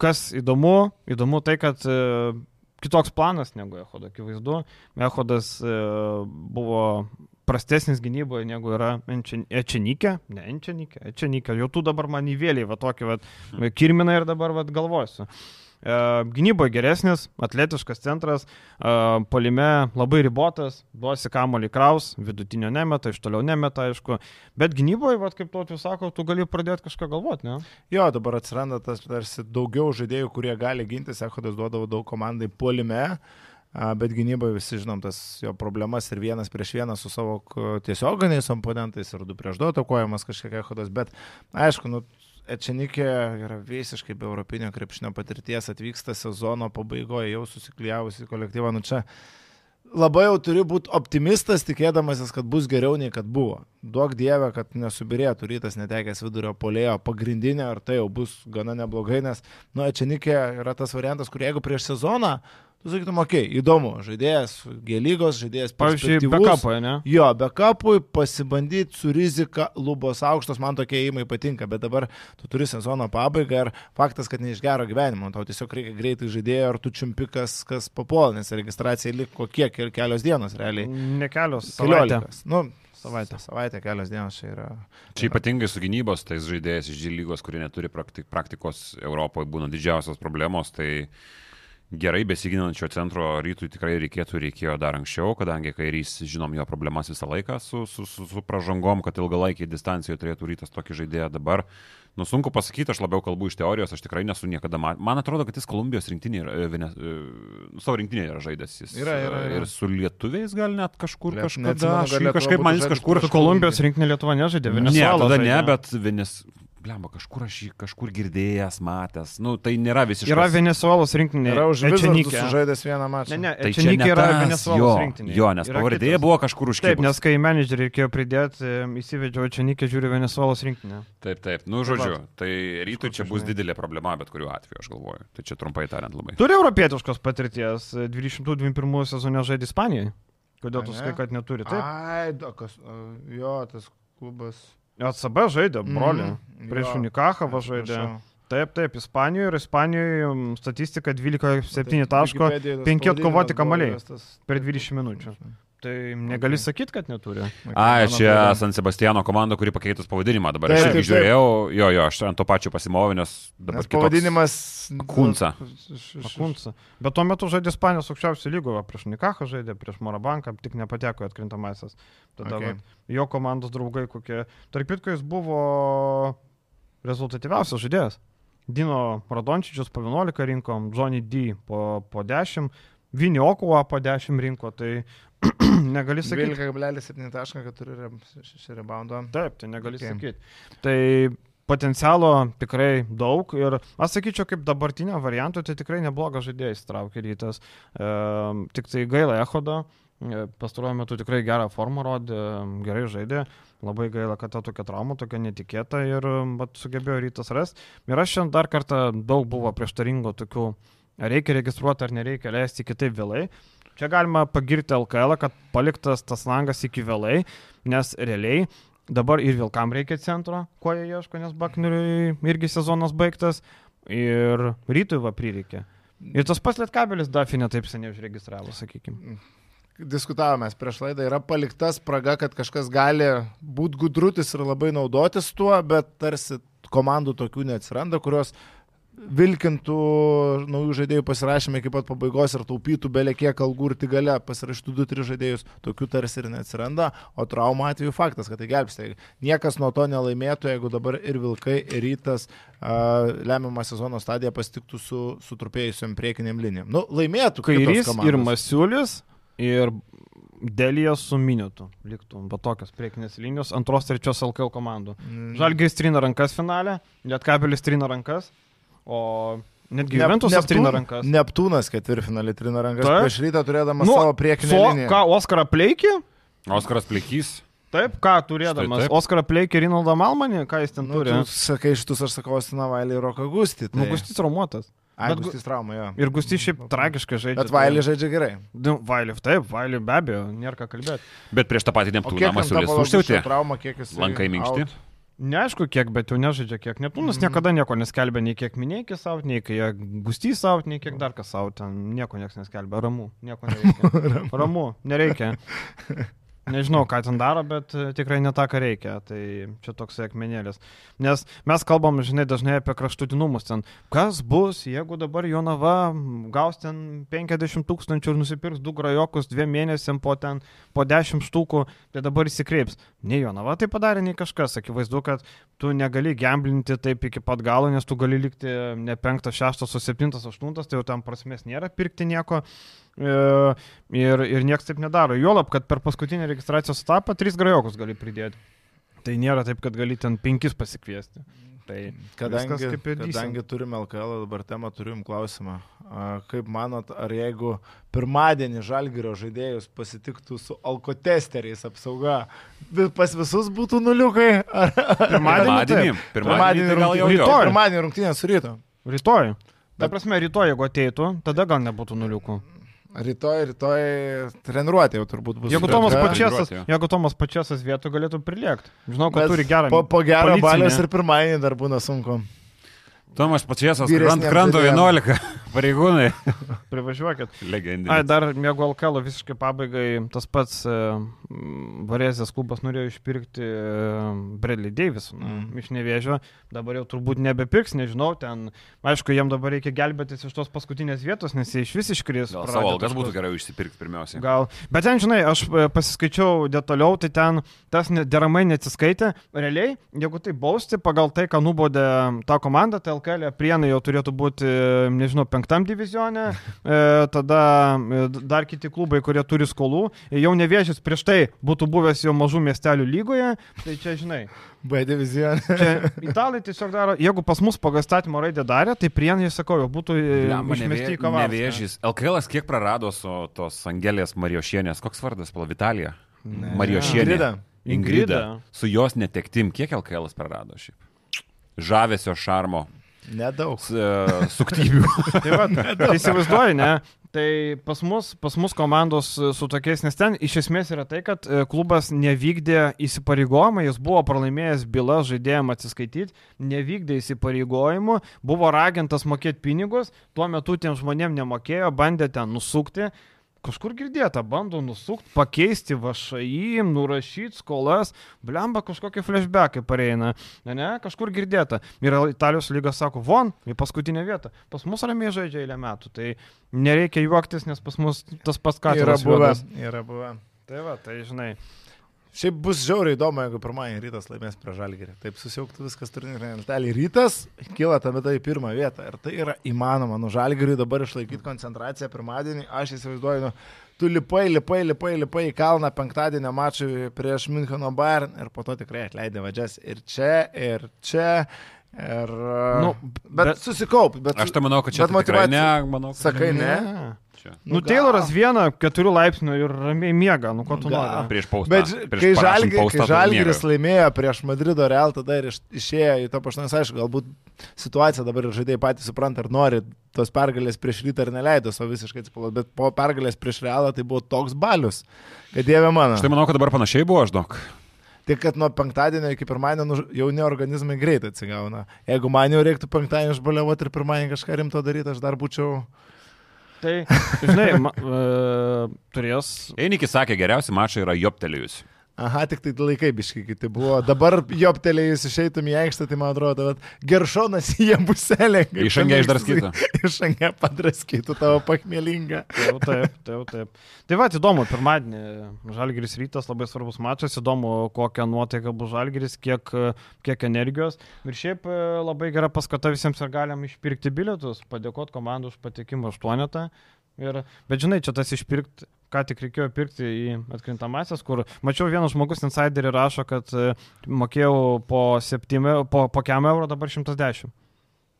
Kas įdomu, įdomu tai, kad e, kitoks planas negu Ehodo, akivaizdu. Ehodas e, buvo prastesnis gynyboje negu yra Ečenikė, ne Enčenikė, Ečenikė, jau tu dabar man įvėliai, va tokį, va, kirminą ir dabar, va, galvosiu. E, Gynyboje geresnis, atletiškas centras, polime labai ribotas, duosi kamolį kraus, vidutinio nemeta, iš toliau nemeta, aišku, bet gynyboje, va, kaip tu sako, tu gali pradėti kažką galvoti, ne? Jo, dabar atsiranda tas tarsi daugiau žaidėjų, kurie gali gintis. Echodas duodavo daug komandai puolime. a, Bet gynyboje visi žinom tas jo problemas ir vienas prieš vieną su savo tiesioginiais oponentais ir du prieš du atakuojamas kažkiek echodas, bet aišku, nu, Ečenikė yra visiškai be europinio krepšinio patirties, atvyksta sezono pabaigoje, jau susiklyjavusi kolektyvą, nu čia labai jau turi būti optimistas, tikėdamasis, kad bus geriau nei kad buvo. Duok dievę, kad nesubirėtų rytas netekęs vidurio polėjo pagrindinė, ar tai jau bus gana neblogai, nes, nu, Ečenikė yra tas variantas, kur jeigu prieš sezoną, tu sakytum, okei, okay, įdomu, žaidėjas, gėlygos, žaidėjas, Pavyzdžiui, be kapo, ne? Jo, be kapui pasibandyti su rizika, lubos aukštos, man tokie įimai patinka, bet dabar tu turi sezono pabaigą ir faktas, kad ne iš gero gyvenimo, tau tiesiog reikia greitai žaidėjo, ar tu čiumpikas, kas papuola, nes registracija liko kiek ir kelios dienos realiai. Ne kelios. Keliolikas. Nu, Savaitė. Savaitė, kelios dienos čia yra. Čia ypatingai su gynybos tais žaidėjais iš žylygos, kurie neturi praktik, praktikos Europoje, būna didžiausios problemos. Tai gerai besiginančio centro rytui tikrai reikėtų, reikėjo dar anksčiau, kadangi kairys, žinom jo problemas visą laiką su, su, su, su pražangom, kad ilgalaikiai distancijoje turėtų rytas tokį žaidėją dabar. Nu, sunku pasakyti, aš labiau kalbu iš teorijos, aš tikrai nesu niekada matęs. Man atrodo, kad jis Kolumbijos rinktinėje, yra, e, Vene- e, savo rinktinėje yra žaidęs. Jis, Yra, yra, yra. Ir su lietuviais gal net kažkur Liet- kažkada. neatsimenu, kažkaip man jis kažkur Kolumbijos rinkinį Lietuva nežaidė, Ne, Venezuela. tada ne, žaidė. bet Venes... Blemba, kažkur aš jį kažkur girdėjęs, matęs. Nu, tai nėra visiškai. Yra Venezuelos rinkinė. Yra už Ečenikė. sužaidęs vieną mačą. Ne, ne, Tai čia ne yra Venezuelos jo, rinktinė. Jo, nes Yra pavardė kitas. buvo kažkur užkibus. Taip, nes kai menedžerį reikėjo pridėti, įsivedžiau Ečenikė, žiūri Venezuelos rinkinę. Taip, taip. Nu, žodžiu, tai rytui čia bus didelė problema, bet kuriuo atveju, aš galvoju. Tai čia trumpai tariant labai. Turi europietiškos patirties. 2021 sezone žaidė Ispanijoje. Kodėl tu sakai, kad neturi? Taip. Ai, kas, jo, tas klubas. ACB žaidė, broli. Mhm, Prieš. Unikachavą žaidė. Prašau. Taip, taip, Ispanijoje ir Ispanijoje statistika 12,7 Taip, taško Wikipedijoj tas penki atkovoti įvestas. per 20 minučių. Tai negali Ok. sakyti, kad neturi. Ok, A, čia. San Sebastiano komanda, kuri pakeitus pavadinimą dabar. Taip, Aš irgi žiūrėjau, jo, jo, aš ant to pačio pasimoviau, nes dabar Nes kitoks- pavadinimas. Kunca. Akunca. Bet tuo metu žaidė Ispanijos aukščiausių lygų, va, prieš Nikachą žaidė, prieš Morabanką, tik nepateko atkrintamasis. Tada Okay. okay. jo komandos draugai kokie. Tarp kitko jis buvo rezultatyviausias žaidėjas. Dino Radončičius po 11 rinkom, Johnny D po, po 10, Viniokova po 10 rinko, tai negali sakyti. 12,7.4 reboundo. Taip, tai negali Okay. sakyti. Tai potencialo tikrai daug ir aš sakyčiau, kaip dabartinio varianto, tai tikrai neblogas žaidėjas traukia rytas. E, tik tai gaila Ehodo, e, pastaruoju metu tikrai gerą formą rodė, gerai žaidė. Labai gaila, kad ta tokia trauma, tokia netikėta ir vat, sugebėjo rytas rasti. Ir aš šiandien dar kartą daug buvo prieštaringo tokių, reikia registruoti ar nereikia leisti kitaip vėlai. Čia galima pagirti LKL, kad paliktas tas langas iki vėlai, nes realiai dabar ir Vilkam reikia centro, ko jie ieško, nes Bakneriui irgi sezonas baigtas ir rytui va prireikė. Ir tas pats Lietkabelis Dafi netaip seniai užregistravo, sakykime. Diskutavome prieš laidą, yra palikta spraga, kad kažkas gali būti gudrutis ir labai naudotis tuo, bet tarsi komandų tokių neatsiranda, kurios vilkintų naujų žaidėjų pasirašymą iki pat pabaigos ir taupytų belė kiek algų ir tik gale pasirašytų 2-3 žaidėjus, tokių tarsi ir neatsiranda, o traumų atveju faktas, kad tai gelbsti. Niekas nuo to nelaimėtų, jeigu dabar ir Vilkai, ir Rytas uh, lemiamą sezono stadiją pasitiktų su sutrupėjusiam priekiniam linijom. Nu, laimėtų Kairys ir Masiulis ir Delijas su Minutu liktų, va tokios priekinės linijos antros, trečios LKL komandų. Mm. Žalgiris trina rankas finale, Lietkabelis trina rankas, o netgi Juventusas Neptūn- trina rankas. Neptūnas ketvirtfinalį trina rankas Taip. prieš rytą turėdamas Nu, savo priekinę So, liniją. ką, Oskarą Pleikį? Oskaras Plikys. Taip, ką turėdamas? Taip. Oskarą Pleikį ir Rinaldą Malmanį, ką jis ten Nu, turi? tu sakai šitus, aš sakau, Ostina Vailį ir Roką Gustį. Tai... Nu, Gustis romuotas. Ai, bet gu- Gustis trauma, jo. Ir Gustis šiaip tragiškai žaidžia. Bet Vailį žaidžia gerai. Nu, Vailį, taip, Vailį be abejo, nėra ką kalbėti. Bet prieš tą patį O Neptūną Masiulis užsiautė. trauma, kiek jis... Lankai minkšti. Neaišku, kiek, bet jau nežaidžia kiek. Neptūnas Mhm. niekada nieko neskelbė, nei kiek minėjai savo, nei jie Gustys savo, nei kiek dar kas savo, ten nieko niekas neskelbė. Ramu, nieko nereikia. Ramu, nereikia. Nežinau, ką ten daro, bet e, tikrai ne tą, ką reikia. Tai čia toks akmenėlis. Nes mes kalbam, žinai, dažnai apie kraštutinumus ten. Kas bus, jeigu dabar Jonava gaus ten 50 tūkstančių ir nusipirks du grajokus dviem mėnesiam po ten, po 10 štukų, tai dabar įsikreips. Nei Jonava tai padarė, nei kažkas. Akivaizdu, kad tu negali gamblinti taip iki pat galo, nes tu gali likti ne 5, 6, o 7, 8, tai jau tam prasmės nėra pirkti nieko. E, Ir, ir niekas taip nedaro. Juolab, kad per paskutinį registracijos etapą tris grajokus gali pridėti. Tai nėra taip, kad gali ten penkis pasikviesti. Tai Kadangi, kadangi turime LKL, dabar temą turim klausimą. A, Kaip manot, ar jeigu pirmadienį Žalgirio žaidėjus pasitiktų su alkotesteriais apsauga, pas visus būtų nuliukai? Ar, Pirmadienį Pirmadienį. Pirmadienį tai jau rungtynės. jo. Rytoj. Pirmadienį rungtynės su ryto. rytoj. Ta prasme, rytoj, jeigu ateitų, tada gal nebūtų nuliukų. Rytoj, rytoj treniruotė jau turbūt bus. Jeigu. Tomas Pačia- Pačiasas, jeigu Tomas Pačiasas vietų galėtų prilėkti. Žinau, kad Bet turi gerą. Po, po gero policinę. balės ir pirmadienį dar būna sunku. Tomas Pačiasas, Vyresniem krant, kranto žaidėjam. 11 pareigūnai. Privažiuokit. Ai, Legendinis. dar mėgo Alkalo visiškai pabaigai. Tas pats e, Varėzės klubas norėjo išpirkti e, Bradley Davis Mm. mm. iš nevėžio. Dabar jau turbūt nebepirks, nežinau. Ten, aišku, jiem dabar reikia gelbėtis iš tos paskutinės vietos, nes jie iš vis iškris. Gal savo algas būtų gerai išsipirkti pirmiausia. Gal. Bet ten, žinai, aš e, pasiskaičiau detaliau, tai ten tas ne- deramai neatsiskaitė. Realiai, jeigu tai bausti pagal tai, ką nubodė tą komandą, tai LKL prienai jau turėtų būti, e, nežinau, penktam divizione, e, tada e, dar kiti klubai, kurie turi skolų. E, Jau nevėžys prieš tai būtų buvęs jau mažų miestelių lygoje, tai čia, žinai, B divizijonė. čia italai tiesiog daro, jeigu pas mus pagal statymo raidę darė, tai prienai, sakau, jau būtų e, išmesti į kavą. Nevėžys. LKL kiek prarado su tos Angelės Marijošienės? Koks vardas? Pala Vitalija. Ne. Marijošienė. Ingrida. Ingrida. Su jos netektim, kiek LKL prarado šiaip? Žavesio šarmo, Nedaug. e, suktybių. Tai, va, tai įsivaizduoju, ne? Tai pas mus, pas mus komandos e, su tokiais, nes ten iš esmės yra tai, kad e, klubas nevykdė įsipareigojimą, jis buvo pralaimėjęs bylą žaidėjim atsiskaityti, nevykdė įsipareigojimų, buvo ragintas mokėti pinigus, tuo metu tiem žmonėm nemokėjo, bandė ten nusukti. Kažkur girdėta, bando nusukti, pakeisti vašai, nurašyti skolas, blemba kažkokie flashbackai pareina, ne, ne, kažkur girdėta. Ir Italijos lyga sako, von, į paskutinę vietą. Pas mus ramiai žaidžia eilę metų, tai nereikia juoktis, nes pas mus tas pats Yra Katiras buvę. Yra buvę. Tai va, tai žinai. Šiaip bus žiauriai įdomu, jeigu pirmąjį rytas laimės prie žalgerį. Taip susiauktų viskas turnyrinė lentelė. Rytas kyla tame tai į pirmą vietą. Ir tai yra įmanoma. Nu, žalgeriui dabar išlaikyti koncentraciją pirmadienį. Aš įsivaizduoju, nu, tu lipai, lipai, lipai, lipai į kalną penktadienio mačui prieš Müncheno Bayern ir po to tikrai atleidė vadžias ir čia, ir čia. Ir, Nu, bet, bet susikaup. Bet, Aš tai manau, kad čia tai tikrai motyvacija- ne, manau, kad Sakai, ne? Čia. Nu, gal. Tayloras vieną, keturių laipsnių ir ramiai miega, nu ko tu Gal. nori. Prieš paustą. Bet prieš kai, žalgi, postą, kai Žalgiris laimėjo prieš Madrido Real, tada ir iš, išėjo į to paštas, aišku, galbūt situacija dabar ir žaidėjai patys supranta, ar nori tos pergalės prieš rytą ar neleido savo visiškai atsipalot, bet po pergalės prieš Realą tai buvo toks balius, kad dieve mano. Aš tai manau, kad dabar panašiai buvo, aš daug. Tik kad nuo penktadienio iki pirmadienio nu, jauni organizmai greitai atsigauna. Jeigu man jau reiktų penktadienį išbaliavoti ir pirmadienį kažką rimto daryti, aš dar būčiau... Tai, žinai, ma, e, turės. Einikis sakė, geriausi mačai yra joptelėjus. Aha, tik tai laikai biškai kiti buvo. Dabar joptelėjus išeitum į aikštę, tai man atrodo, kad geršonas jie buselė. Iš angė išdraskytų. Iš angė padraskytų tavo pakmėlingą. Jau taip, taip, taip. Tai va, įdomu, pirmadienį Žalgiris rytas labai svarbus mačas, įdomu, kokia nuotaika bus Žalgiris, kiek, kiek energijos. Ir šiaip e, labai gera paskata visiems ir galim išpirkti bilietus, padėkoti komandų už patekimą aštuonetą. Ir, bet žinai, čia tas išpirkti, ką tik reikėjo pirkti į atkrintamasias, kur mačiau vienas žmogus insiderį rašo, kad e, mokėjau po, 7, po, po kiam eurų, dabar 110.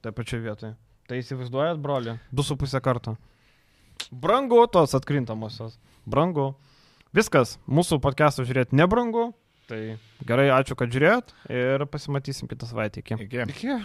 Tai pačioje vietoje. Tai įsivaizduojat, broli, 2,5 karto. Brangu tos atkrintamosios. Brangu. Viskas, mūsų podcast'ą žiūrėti nebrangu. Tai gerai, ačiū, kad žiūrėjot ir pasimatysim kitą savaitę. Iki. Iki. Iki.